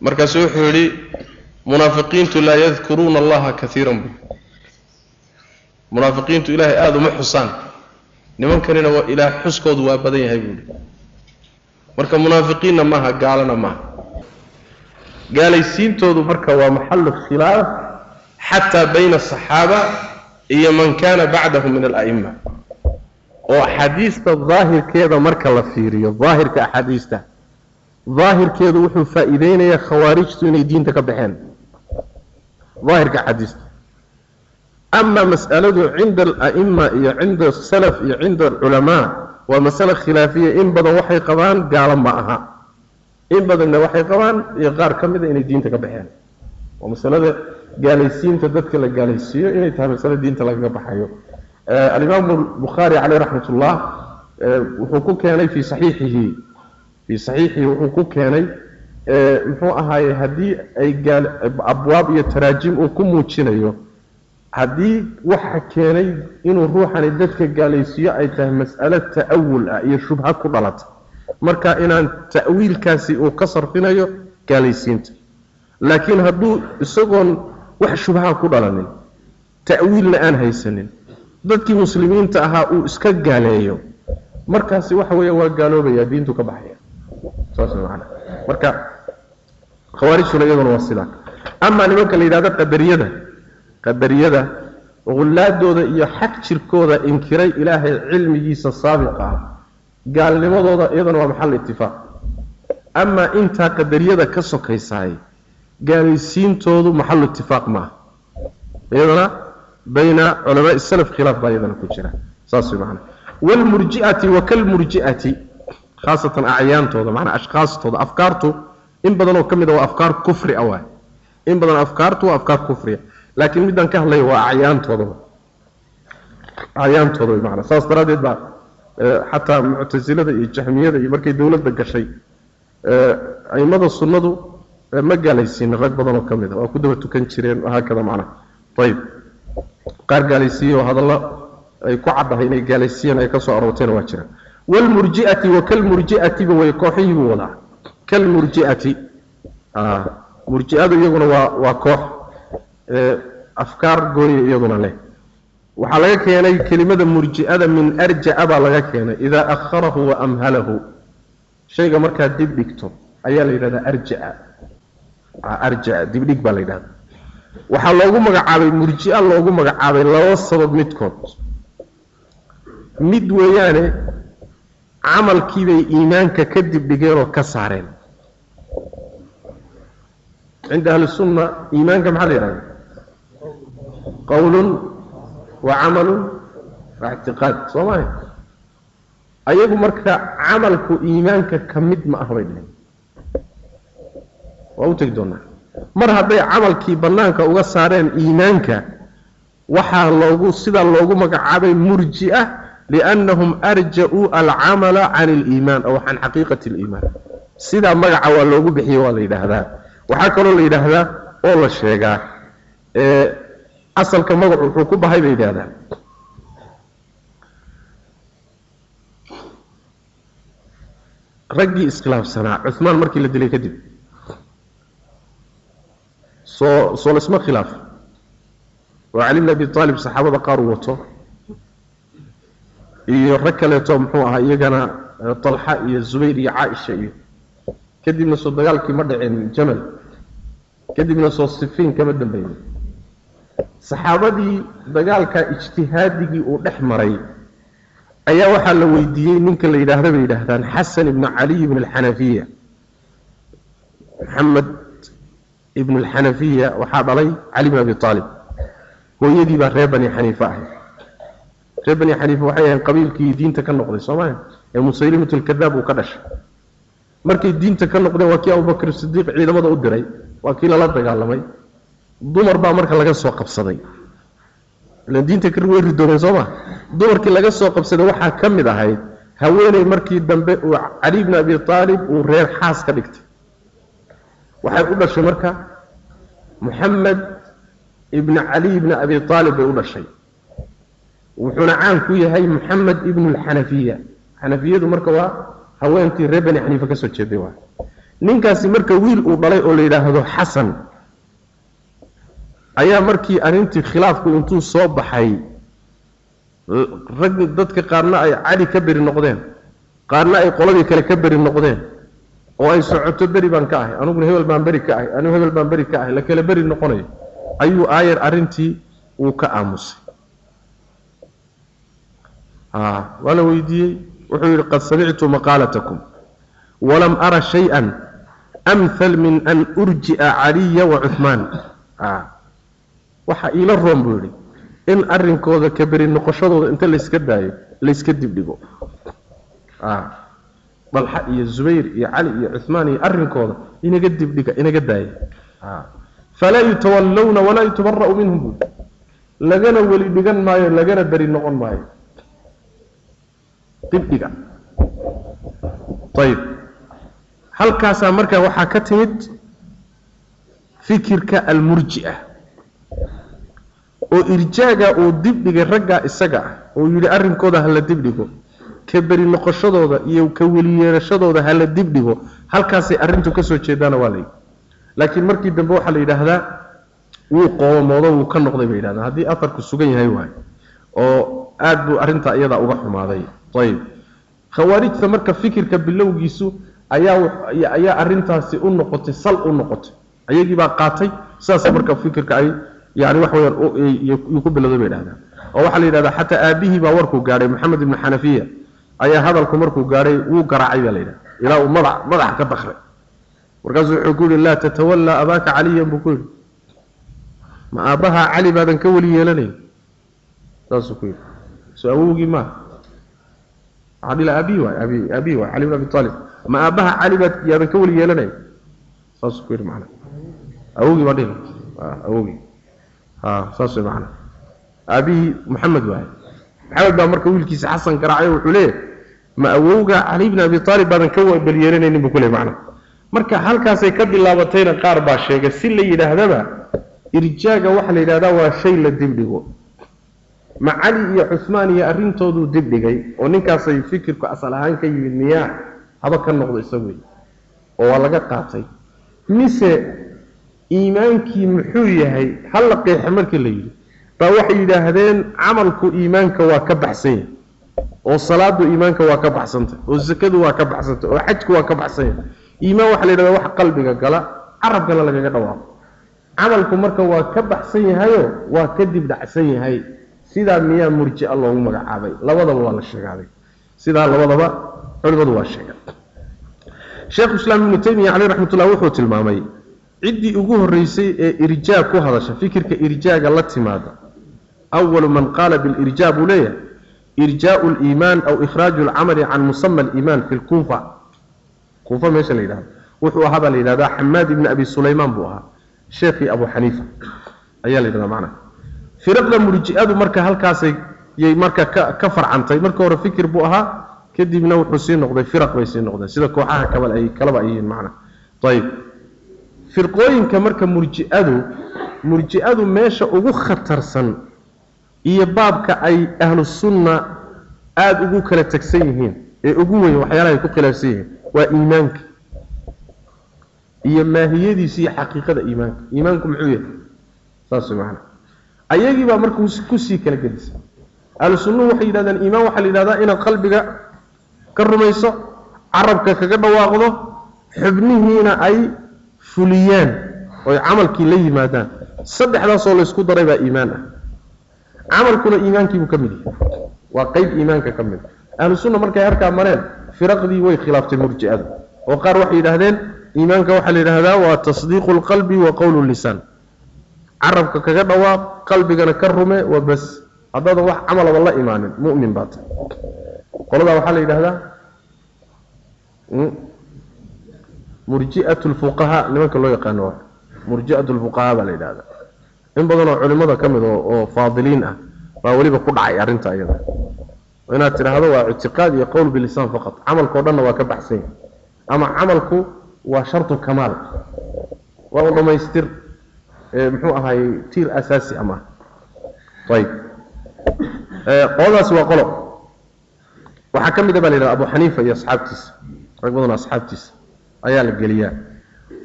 markaasuu wuxuu yidhi munaafiqiintu laa yadkuruuna allaha kaiiran bu munaafiqiintu ilaahay aada uma xusaan. Nimankanina waa ilaah xuskoodu waa badan yahay buuhi marka munaafiqiinna maaha gaalana maaha gaalaysiintoodu marka waa maxalu khilaaf xataa bayna asaxaaba iyo man kana bacdahum min ala'ima oo axaadiista daahirkeeda marka la fiiriyo daahirka axaadiista daahirkeedu wuxuu faa'iideynayaa khawaarijtu inay diinta ka baxeen. Daahirka axaadiista ama mas'aladu cinda ala'ima iyo cinda asalaf iyo cinda alculamaa waa masale khilaafiya. In badan waxay qabaan gaalo ma aha. In badanna waxay qabaan iyo qaar ka mida inay diinta ka baxeen. Waa masalada gaalaysiinta dadka la gaalaysiiyo inay tahay masale diinta lagaga baxayo. Alimaamu bukhaari caleyh raxmat wuxuu ku keenay fii saxiixihi fii saxiixihi wuxuu ku keenay muxuu ahaaye haddii ay abwaab iyo taraajim uu ku muujinayo haddii waxa keenay inuu ruuxani dadka gaalaysiiyo ay tahay mas'alo ta'awul ah iyo shubha ku dhalata. Marka inaan ta'wiilkaasi uu ka sarfinayo gaalaysiinta. Laakiin hadduu isagoon wax shubha ku dhalanin ta'wiilna aan haysanin dadkii muslimiinta ahaa uu iska gaaleeyo. Markaasi waxa weeye waa gaaloobaya diintu ka baxaya marka khawaarijtuna iyaduna waa sidaa amaa nimanka la yidhahdo qadariyada. Qadariyada hullaadooda iyo xag jirkooda inkiray ilaahay cilmigiisa saabiqa. Ah gaalnimadooda iyaduna waa maxal itifaaq amaa intaa qadariyada ka sokaysaay gaalaysiintoodu maxalu itifaaq maaha iyadana bayna culamaa salaf khilaaf baa iyadana ku jira. Saas way macana waalmurji'ati wa kalmurji'ati khaasatan acyaantooda macnaa ashkhaastooda afkaartu in badan oo ka mid a waa afkaar kufri ah waay in badan afkaartu waa afkaar kufriya laakiin midaan ka hadlaya waa acyaantooda acyaantooda way macana saas daraaddeed baa xataa muctasilada iyo jahmiyada iyo markay dowladda gashay aimada sunnadu ma gaalaysiin rag badan oo ka mid a waa ku daba tukan jireen haakada macnaha ayib qaar gaalaysiiye oo hadallo ay ku caddahay inay gaalaysiiyeen ay ka soo waa jiraan waalmurji'ati wa kalmurji'atiba way kooxihii buu wadaa kalmurji'ati murji'adu iyaguna waa waa koox afkaar gooniya iyaduna leh waxaa laga keenay kelimada murji'ada min arja'a baa laga keenay idaa akharahu wa amhalahu shayga markaad dib dhigto ayaa la yidhahdaa arja'a arja'a dibdhig baa la yidhahda waxaa loogu magacaabay murji'a loogu magacaabay laba sabab midkood mid weeyaane camalkiibay iimaanka ka dibdhigeen oo ka saareen. Cinda ahli sunna iimaanka maxaa la yidhahda qowlun wa camalun wa ictiqaad soo maha ayagu marka camalku iimaanka ka mid ma ah bay dhaheen. Waa u tegi doonaa. Mar hadday camalkii bannaanka uga saareen iimaanka waxaa loogu sidaa loogu magacaabay murji'a liannahum arja-uu alcamala can aliimaan aw can xaqiiqati aliimaan sidaa magaca waa loogu bixiyey waa la yidhaahdaa waxaa kaloo la yidhaahdaa oo la sheegaa asalka magacu wuxuu ku bahay bay yidhahdaan raggii iskhilaafsanaa cuhmaan markii la dilay kadib soo soo laysma khilaaf oo cali bn abi aalib saxaabada qaar wato iyo rag kaleeto muxuu ahaa iyagana talxa iyo zubayr iyo caaisha iyo kadibna soo dagaalkii ma dhicin jamal kadibna soo sifiin kama dambeeyey saxaabadii dagaalka ijtihaadigii uu dhex maray ayaa waxaa la weydiiyey ninka la yidhaahda bay yidhaahdaan xasan ibnu caliy ibn alxanafiya. Maxamed ibn alxanafiya waxaa dhalay cali bn abi aalib hooyadii baa reer bani xaniife ahayd reer bani xaniife waxay ahayn qabiilkii diinta ka noqday soo maya ee musaylimat lkadaab uu ka dhashay. Markay diinta ka noqdeen waa kii abubakr sidiiq ciidamada u diray waa kii lala dagaalamay. Dumar baa marka laga soo qabsaday. Ilan diinta ka way ridoobeen soo ma dumarkii laga soo qabsaday waxaa ka mid ahayd haweeney markii dambe uu cali bni abi aalib uu reer xaas ka dhigtay. Waxay u dhashay marka muxamed ibni cali ibni abi aalib bay u dhashay wuxuuna caan ku yahay muxamed ibnu alxanafiya xanafiyadu marka waa haweentii reer bani xaniife ka soo jeeday waa. Ninkaasi marka wiil uu dhalay oo la yidhaahdo xasan ayaa markii arrintii khilaafku intuu soo baxay rag dadka qaarna ay cali ka beri noqdeen qaarna ay qoladii kale ka beri noqdeen oo ay socoto beri baan ka ahay aniguna hebel baan beri ka ahay anigu hebel baan beri ka ahay la kala beri noqonayo ayuu aayar arrintii uu ka aamusay waa la weydiiyey. Wuxuu yidhi qad samictu maqaalatakum walam ara shay-an amhal min an urji'a caliya wa cuhmaan waxa iila roon buu yidhi. In arrinkooda ka beri noqoshadooda inta layska daayo layska dibdhigo dalxa iyo zubayr iyo cali iyo cuhmaan iyo arrinkooda inaga dibdhiga inaga daaya falaa yutawallawna walaa yutabara'u minhum. Buu lagana weli dhigan maayo lagana beri noqon maayo dibdhiga ayib halkaasaa markaa waxaa ka timid fikirka almurji'a oo irjaaga uu dibdhigay raggaa isaga ah oo yidhi arrinkooda hala dibdhigo ka beri noqoshadooda iyo ka weliyeerashadooda hala dibdhigo halkaasay arrintu ka soo jeedaana waa layidhi laakiin markii dambe waxaa la yidhaahdaa wuu qoomoodo wuu ka noqday bay yidhahdaan. Haddii afarku sugan yahay waayo oo aad buu arrintaa iyadaa uga xumaaday. Ayib. Khawaarijta marka fikirka bilowgiisu ayaa arrintaasi u noqotay sal u noqotay. Ayagii baa qaatay sidaas marka fikirka ay yani wax weyaan yuu ku bilowday bay idhahdaan oo waxaa la yidhahdaa xataa aabihii baa warkuu gaadhay maxamed ibnu xanafiya. Ayaa hadalku markuu gaadhay wuu garaacay baa la yidhahda ilaa uu madax madaxa ka dakray markaasuu wuxuu ku yidhi laa tatawallaa abaaka caliyan buu ku yidhi. Ma aabbaha cali baadan ka weli yeelanayn? Saasuu ku yidhi soo awowgii maaha waxaa dhila aabihi waay abi aabihi waay cali bin abi talib ma aabbaha cali baad yaadan ka weli yeelanayn saasuu ku yidhi macna. Awowgii baa dhila awowgii ha saas way macna. Aabihii maxamed waay. Maxamed baa marka wiilkiisa xasan garaacay wuxuu leeyahay ma awowga cali bn abi aalib baadan ka balyeeranaynin buu ku leey macna. Marka halkaasay ka bilaabatayna qaar baa sheegay si la yidhaahdaba irjaaga waxaa la yidhahdaa waa shay la dibdhigo ma cali iyo cusmaan iyo arrintooduu dibdhigay oo ninkaasay fikirku asal ahaan ka yimid miyaa? Haba ka noqdo isagu oo waa laga qaatay. Mise iimaankii muxuu yahay? Halla qeexe markii la yidhi baa waxay yidhaahdeen camalku iimaanka waa ka baxsan yahay. Oo salaadu iimaanka waa ka baxsantay oo sakadu waa ka baxsantay oo xajku waa ka baxsan yahay. Iimaan waxaa la yidhahdaa wax qalbiga gala carabkana lagaga dhawaaqo. Camalku marka waa ka baxsan yahayo waa ka dib dhacsan yahay sidaa miyaa murjia loogu magacaabay labadaba waa la sheegaaday sidaa labadaba culimadu waa sheegay. Sheekhu islaam ibnu taymiya caleyh raxmatullah wuxuu tilmaamay ciddii ugu horreysay ee irjaag ku hadasha fikirka irjaaga la timaada awalu man qaala bilirjaa buu leeyahay irjaau liimaan aw ikhraaju alcamali can musama aliimaan fi lkuufa kuufa. Meesha la yidhahdo wuxuu ahaa baa la yidhahdaa xamaad ibni abi sulaymaan buu ahaa sheekhii abu xaniifa. Ayaa la yidhahdaa macnaha firaqda murji'adu marka halkaasay yay marka ka farcantay. Marka hore fikir buu ahaa kadibna wuxuu sii noqday firaq bay sii noqdeen. Sida kooxaha kabal ay kalaba ay yihiin macna. Ayib firqooyinka marka murji'adu murji'adu meesha ugu khatarsan iyo baabka ay ahlu sunna aada ugu kala tegsan yihiin ee ugu weyn waxyaalaha ay ku khilaafsan yihiin waa iimaanka. Iyo maahiyadiisa iyo xaqiiqada iimaanka. Iimaanku muxuu yahay? Saas macna ayagii baa marka ku sii kala gedisa ahlu sunnuhu waxay yidhahdaan iimaan waxaa la yidhahdaa inaad qalbiga ka rumayso carabka kaga dhawaaqdo xubnihiina ay fuliyaan oy camalkii la yimaadaan. Saddexdaasoo laysku daray baa iimaan ah. Camalkuna iimaankiibuu ka mid yahay. Waa qeyb iimaanka ka mid ahlu sunna markay harkaa mareen firaqdii way khilaaftay murji'ada oo qaar waxay yidhaahdeen iimaanka waxaa la yidhahdaa waa tasdiiqu lqalbi wa qowlu lisaan carabka kaga dhawaaq qalbigana ka rume waa bas haddaadan wax camalaba la imaanin mu'min baa tahay. Qoladaa waxaa la yidhahdaa murji'atu lfuqahaa nimanka loo yaqaano waa murji'atu lfuqahaa baa la yidhahdaa in badan oo culimmada ka mid oo faadiliin ah baa weliba ku dhacay arrinta iyada. Inaad tidhaahdo waa ictiqaad iyo qowl bilisaan faqad camalkao dhanna waa ka baxsan yahay. Ama camalku waa shartu kamaal. Waa u dhammaystir muxuu ahaay tiir asaasi ama? Ayib qoladaasi waa qolo. Waxaa ka mid a baa la yidhahda abu xaniifa iyo asxaabtiisa rag badan asxaabtiisa ayaa la geliyaa.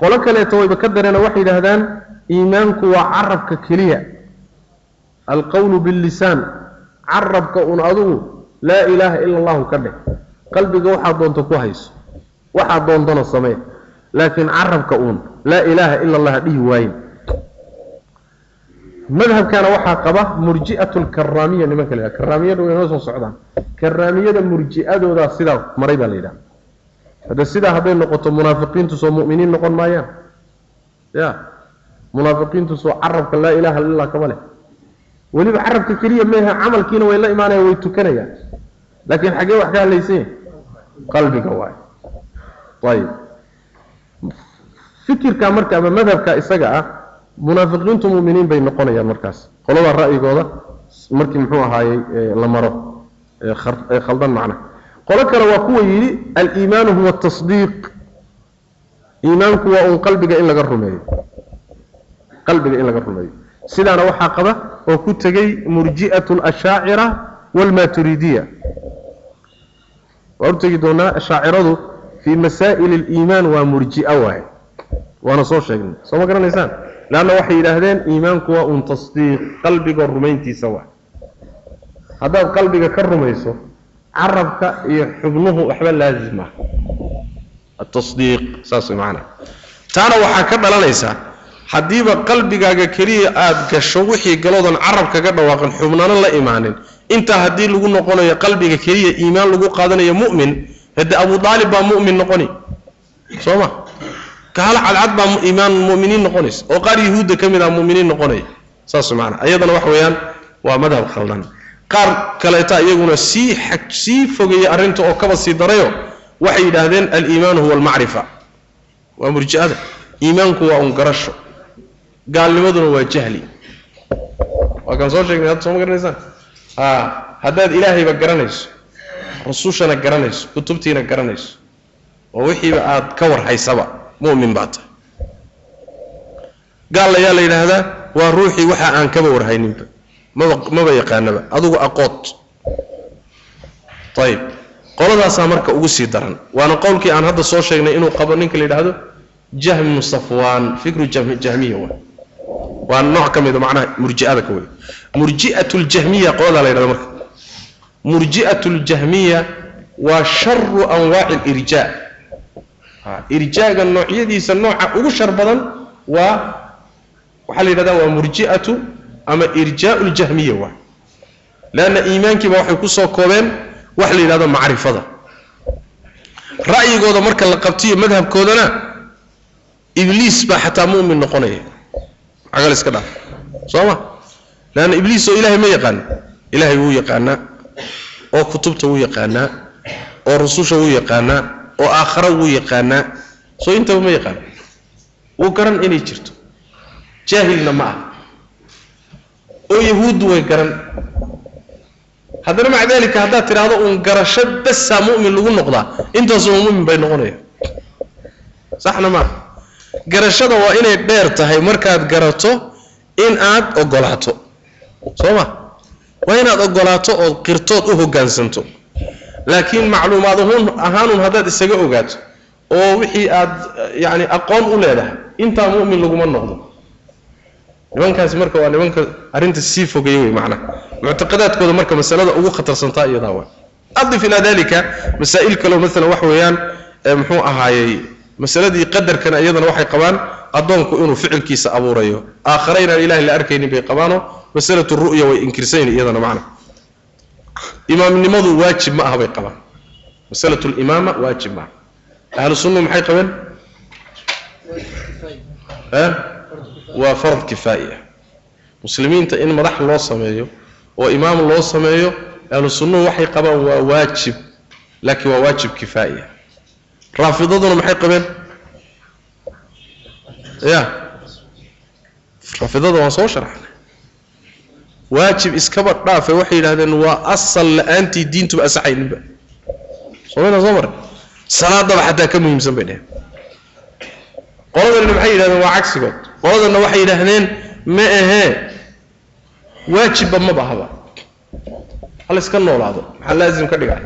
Qolo kaleeto wayba ka dareena waxay yidhaahdaan iimaanku waa carabka keliya. Alqowlu billisaan. Carabka un adugu laa ilaaha ila allahu ka dheh. Qalbiga waxaad doonto ku hayso. Waxaad doontona samee. Laakiin carabka uun laa ilaaha ila allah dhihi waayin madhabkana waxaa qaba murji'atu lkaraamiya nimanka la yidhaha karaamiyada way noo soo socdaan. Karaamiyada murji'adoodaa sidaa maray baa la yidhaha hadda sidaa hadday noqoto munaafiqiintu soo mu'miniin noqon maayaan. Ya munaafiqiintu soo carabka laa ilaaha illa allah kama leh. Weliba carabka keliya meeha camalkiina way la imaanayaan way tukanayaan. Laakiin xaggee wax ka hadlaysan yahay qalbiga waay. Ayib. Fikirka marka madhabka isaga ah munaafiqiintu mu'miniin bay noqonayaan markaas. Qolada ra'yigooda markii muxuu ahaayey la maro ee khaldan macna. Qolo kale waa kuwa yidhi aliimaanu huwa tasdiiq iimaanku waa uun qalbiga in laga rumeeyo. Qalbiga in laga rumeeyo. Sidaana waxaa qaba oo ku tegey murji'atu alashaacira waalmaturidiya waa u tegi doonaa ashaaciradu fii masaa'ili aliimaan waa murji'a waaye. Waana soo sheegnay. Soo ma garanaysaan leanna waxay yidhaahdeen iimaanku waa uun tasdiiq qalbigoo rumayntiisa waa. Haddaad qalbiga ka rumayso carabka iyo xubnuhu waxba laazim ah. Tasdiiq saas way macnaha taana waxaa ka dhalanaysaa haddiiba qalbigaaga keliya aad gasho wixii galoodan carab kaga dhawaaqin xubnano la imaanin. Intaa haddii lagu noqonayo qalbiga keliya iimaan lagu qaadanayo mu'min hadde abu aalib baa mu'min noqoni. Soo ma gaalo cadcad baa iimaan mu'miniin noqonaysa oo qaar yahuudda ka mid ah mu'miniin noqonaya saas macnaa ayadana wax weeyaan waa madhab khaldan. Qaar kaleeta iyaguna sii sii fogeeyey arrinta oo kaba sii darayo waxay yidhaahdeen aliimaanu huwa almacrifa. Waa murji'ada. Iimaanku waa un garasho. Gaalnimaduna waa jahli. Waa kaan soo sheegnay hadda soo ma garanaysaan? Haddaad ilaahayba garanayso rusushana garanayso kutubtiina garanayso oo wixiiba aad ka warhaysaba mu'min baa tahay. Gaal ayaa la yidhaahdaa waa ruuxii waxa aan kaba warhayninba maba maba yaqaanaba. Adugu aqood ayib qoladaasaa marka ugu sii daran. Waana qowlkii aan hadda soo sheegnay inuu qabo ninka la yidhaahdo jahmu safwaan fikru jahmiya wa waa nooc ka mida macnaha murji'ada ka wey murji'atu ljahmiya qoladaa la yidhahdo marka. Murji'atu ljahmiya waa sharu anwaaci alirjaa irjaaga noocyadiisa nooca ugu shar badan waa waxaa la yidhahdaa waa murji'atu ama irjaa'u ljahmiya waa. Leanna iimaankiiba waxay ku soo koobeen wax la yidhahdo macrifada. Ra'yigooda marka la qabtiyo madhabkoodana ibliis baa xataa mu'min noqonaya. Cagal iska dhaaf. Soo ma? Leanna ibliis oo ilaahay ma yaqaana. Ilaahay wuu yaqaanaa oo kutubta wuu yaqaanaa oo rususha wuu yaqaanaa oo aakhara wuu yaqaanaa soo intaba ma yaqaana wuu garan inay jirto. Jaahilna ma ah oo yahuuddu way garan. Haddana maca daalika haddaad tidhaahdo uun garasho basaa mu'min lagu noqdaa intaasuma mu'min bay noqonaya saxna maaha garashada waa inay dheer tahay markaad garato in aad ogolaato soo ma? Waa inaad ogolaato ood qirtood u hoggaansanto laakiin macluumaad ahaanun haddaad isaga ogaato oo wixii aad yacni aqoon u leedahay intaa mu'min laguma noqdo. Nimankaasi marka waa nimanka arrinta sii fogeeye wey macnaha muctaqadaadkooda marka masalada ugu khatarsantaa iyadaa waa. Adif ilaa dalika masaa'il kaleo maalan wax weeyaan muxuu ahaayey masaladii qadarkana iyadana waxay qabaan addoonku inuu ficilkiisa abuurayo. Aakhare inaan ilahay la arkaynin bay qabaanoo masalatu ru'ya way inkirsayn iyadana macna imaamnimadu waajib ma aha bay qabaan. Masalatu limaama waajib ma aha. Ahlu sunna maxay qabeen? Waa fard kifaaya muslimiinta in madax loo sameeyo oo imaam loo sameeyo ahlu sunnuhu waxay qabaan waa waajib laakiin waa waajib kifaaya raafidaduna maxay qabeen? Ya raafidada waan soo sharxnay waajib iskaba dhaafe waxay yidhahdeen waa asal la'aantii diintuba asaxayninba somayna soo maray. Salaadaba xataa ka muhiimsan bay dheheen qoladanina maxay yidhahdeen? Waa cagsigood. Qoladanna waxay yidhaahdeen ma ahee waajibba maba ahaba hal iska noolaado maxaa laazim ka dhigay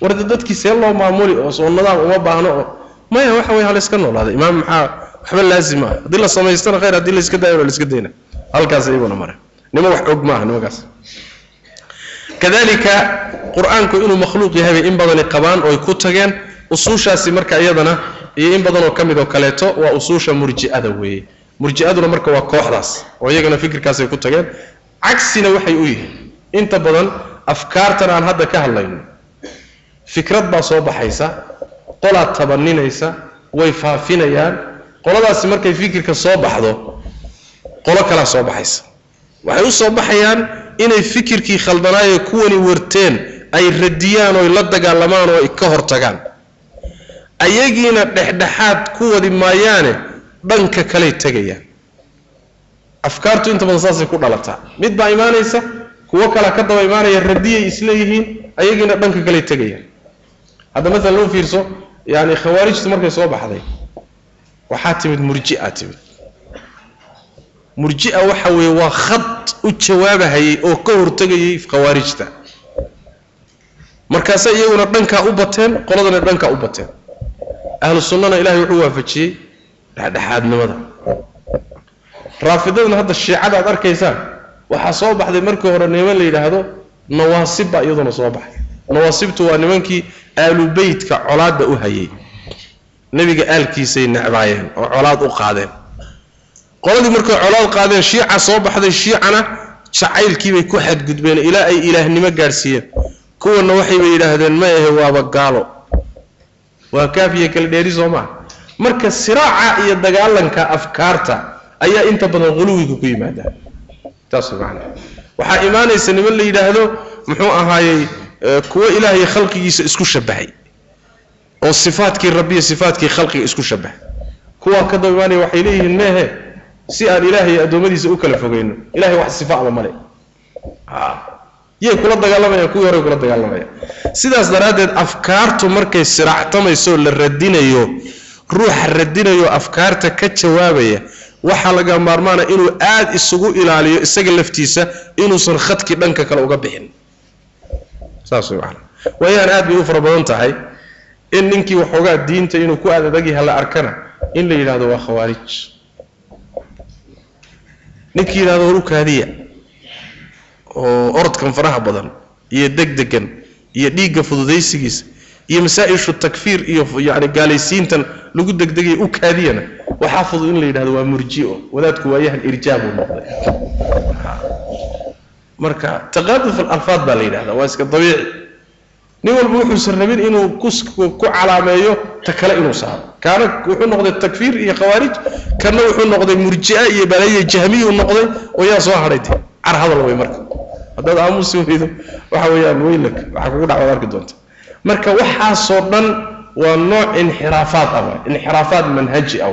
warda dadkii see loo maamuli oo soo nadaam uma baahno oo maya waxa wey hal iska noolaada. Imaam maxaa waxba laazim ah haddii la samaystana khayr haddii la iska la iska dayna. Halkaas iyaguna mare nima wax og maaha nimakaas kadalika qur'aanku inuu makhluuq yahay bay in badani qabaan oo ay ku tageen. Usuushaasi marka iyadana iyo in badanoo ka mid oo kaleeto waa usuusha murji'ada weeye. Murji'aduna marka waa kooxdaas oo iyagana fikirkaasay ku tageen. Cagsina waxay u yihiin inta badan afkaartan aan hadda ka hadlayno fikrad baa soo baxaysa qolaad tabaninaysa way faafinayaan. Qoladaasi markay fikirka soo baxdo qolo kalaa soo baxaysa waxay u soo baxayaan inay fikirkii khaldanaaye kuwani warteen ay radiyaan oo la dagaalamaan oo ka hortagaan. Ayagiina dhexdhexaad ku wadi maayaane dhanka kaley tegayaan. Afkaartu inta badan saasay ku dhalataa. Mid baa imaanaysa kuwo kalea ka daba imaanaya radiyay isleeyihiin ayagiina dhanka kaley tegayaan. Hadda maalan loo fiirso yani khawaarijtu markay soo baxday waxaa timid murjia timid murjia waxa weeye waa khad u jawaabahayay oo ka hortegayay khawaarijta. Markaase iyaguna dhankaa u bateen qoladana dhankaa u bateen. Ahlu sunnana ilahay wuxuu waafajiyey dhexdhexaadnimada. Raafidadana hadda shiicada aad arkaysaan waxaa soo baxday markii hore niman la yidhaahdo nawaasib baa iyaduna soo baxay nawaasibtu waa nimankii aalubeytka colaadda u hayay. Nebiga aalkiisay necbaayeen oo colaad u qaadeen qoladii markay colaad qaadeen shiica soo baxday shiicana jacaylkiibay ku xadgudbeen. Ilaa ay ilaahnimo gaadhsiiyeen kuwanna waxayba yidhaahdeen ma ahe waaba gaalo. Waa kaafiya kala dheeri soo maa marka siraaca iyo dagaalanka afkaarta ayaa inta badan quluwiga ku yimaadaa taas macana waxaa imaanaysa niman la yidhaahdo muxuu ahaayey kuwo ilaahay khalqigiisa isku shabahay oo sifaadkii rabbiya sifaadkii khalqiga isku shabahay kuwaa ka daba imaanaya waxay leeyihiin meehe si aan ilaahay addoommadiisa u kala fogeyno ilahay wax sifaaba male yay kula dagaalamayaan kuwii horey kula dagaalamayaan sidaas daraaddeed afkaartu markay siraactamayso la radinayo ruuxa radinayo afkaarta ka jawaabaya waxaa laga maarmaana inuu aad isugu ilaaliyo isaga laftiisa inuusan khadkii dhanka kale uga bixin. Saas way macana aad bay u fara badan tahay in ninkii waxoogaa diinta inuu ku aad adagyaha la arkana in la yidhahdo waa khawaarij ninkii yidhahdo war u kaadiya oo orodkan faraha badan iyo degdegan iyo dhiigga fududaysigiisa iyo masaa-ishu takfiir iyo yani gaalaysiintan lagu degdegaya u kaadiyana waxaa fudud in la yidhahdo waa murjio wadaadku waayahan irjaabuu noqday. Marka taqaaduf alalfaad baa la yidhahda waa iska dabiici nin walba wuxuusan rabin inuu ku calaameeyo ta kale inuu saaro. Kaana wuxuu noqday takfiir iyo khawaarij kana wuxuu noqday murjia iyo balaya jahmiyuu noqday oo yaa soo hadhay de car hadal way marka. Haddaad aamusi weydo waxa weeyaan weylak waxaa kugu dhacwaad arki doonta marka waxaasoo dhan waa nooc inxiraafaad ah inxiraafaad manhaji ah.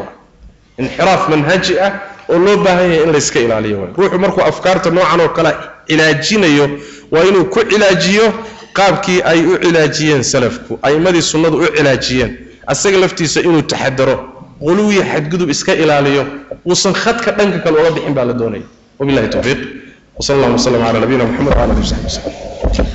Inxiraaf manhaji ah oo loo baahan yahay in layska ilaaliyo. Ruuxu markuu afkaarta noocan oo kale cilaajinayo waa inuu ku cilaajiyo qaabkii ay u cilaajiyeen salafku a'imadii sunnadu u cilaajiyeen asaga laftiisa inuu taxadaro quluwiya xadgudub iska ilaaliyo uusan khadka dhanka kale uga bixin baa la doonaya wabillahi towfiiq وصلى الله وسلم على نبينا محمد وعلى اله وصحبه وسلم